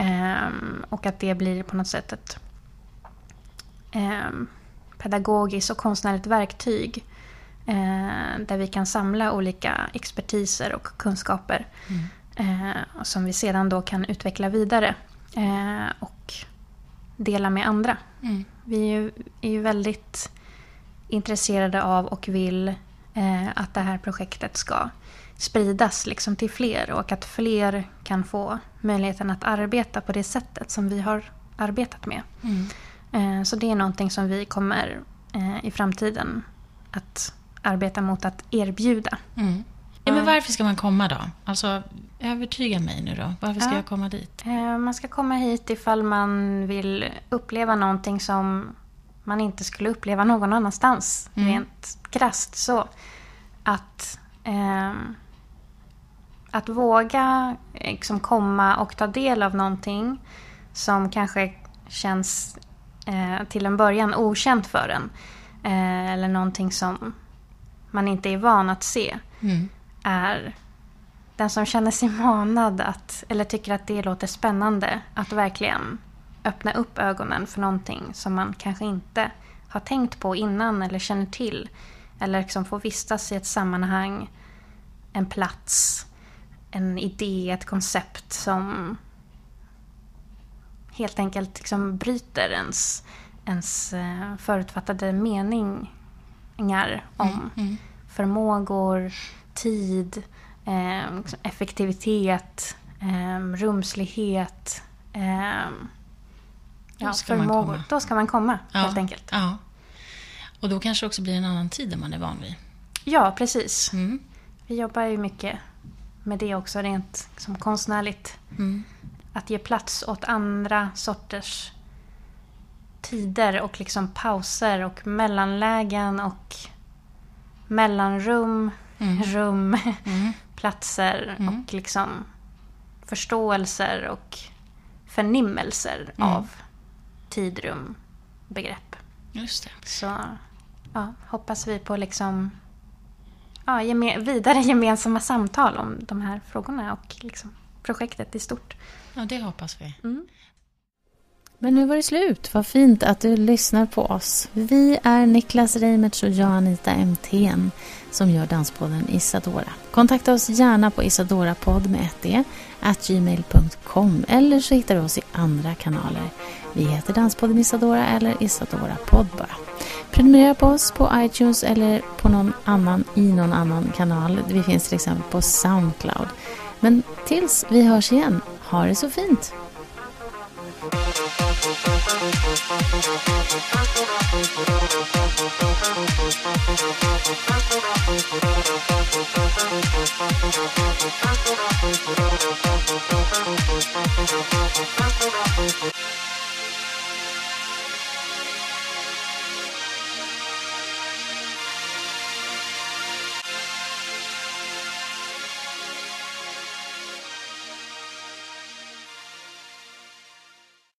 Um, och att det blir på något sätt ett um, pedagogiskt och konstnärligt verktyg uh, där vi kan samla olika expertiser och kunskaper mm. uh, som vi sedan då kan utveckla vidare uh, och dela med andra. Mm. Vi är ju, är ju, väldigt intresserade av och vill att det här projektet ska spridas liksom till fler och att fler kan få möjligheten att arbeta på det sättet som vi har arbetat med. Mm. Eh, så det är någonting som vi kommer eh, i framtiden att arbeta mot att erbjuda. Mm. Ja, men varför ska man komma då? Alltså, övertyga mig nu då. Varför ska ja. jag komma dit? Eh, man ska komma hit ifall man vill uppleva någonting som man inte skulle uppleva någon annanstans. Mm. Rent krasst så. Att eh, att våga liksom komma och ta del av någonting som kanske känns eh, till en början okänt för en. Eh, eller någonting som man inte är van att se. Mm. Är den som känner sig manad att, eller tycker att det låter spännande att verkligen öppna upp ögonen för någonting som man kanske inte har tänkt på innan eller känner till. Eller liksom få vistas i ett sammanhang, en plats en idé, ett koncept som helt enkelt liksom bryter ens, ens eh, förutfattade meningar om mm, mm. förmågor, tid, eh, effektivitet, eh, rumslighet. Ja, ska förmågor. Då ska man komma, ja, helt enkelt. Ja. Och då kanske det också blir en annan tid än man är van vid. Ja, precis. Mm. Vi jobbar ju mycket med det också rent som konstnärligt. Mm. Att ge plats åt andra sorters tider och liksom pauser och mellanlägen och mellanrum, mm. rum, mm. platser mm. och liksom förståelser och förnimmelser mm. av tid, rum, begrepp. Just det. Så ja, hoppas vi på liksom ja, geme vidare gemensamma samtal om de här frågorna och liksom projektet i stort. Ja, det hoppas vi. Mm. Men nu var det slut. Vad fint att du lyssnar på oss. Vi är Niklas Reimertz och jag Anita MTN som gör Danspodden Isadora. Kontakta oss gärna på isadorapodd med ett e, d, gmail.com eller så hittar du oss i andra kanaler. Vi heter Danspodden Isadora eller Isadora podd bara. Prenumerera på oss på iTunes eller på någon annan, i någon annan kanal. Vi finns till exempel på Soundcloud. Men tills vi hörs igen, ha det så fint!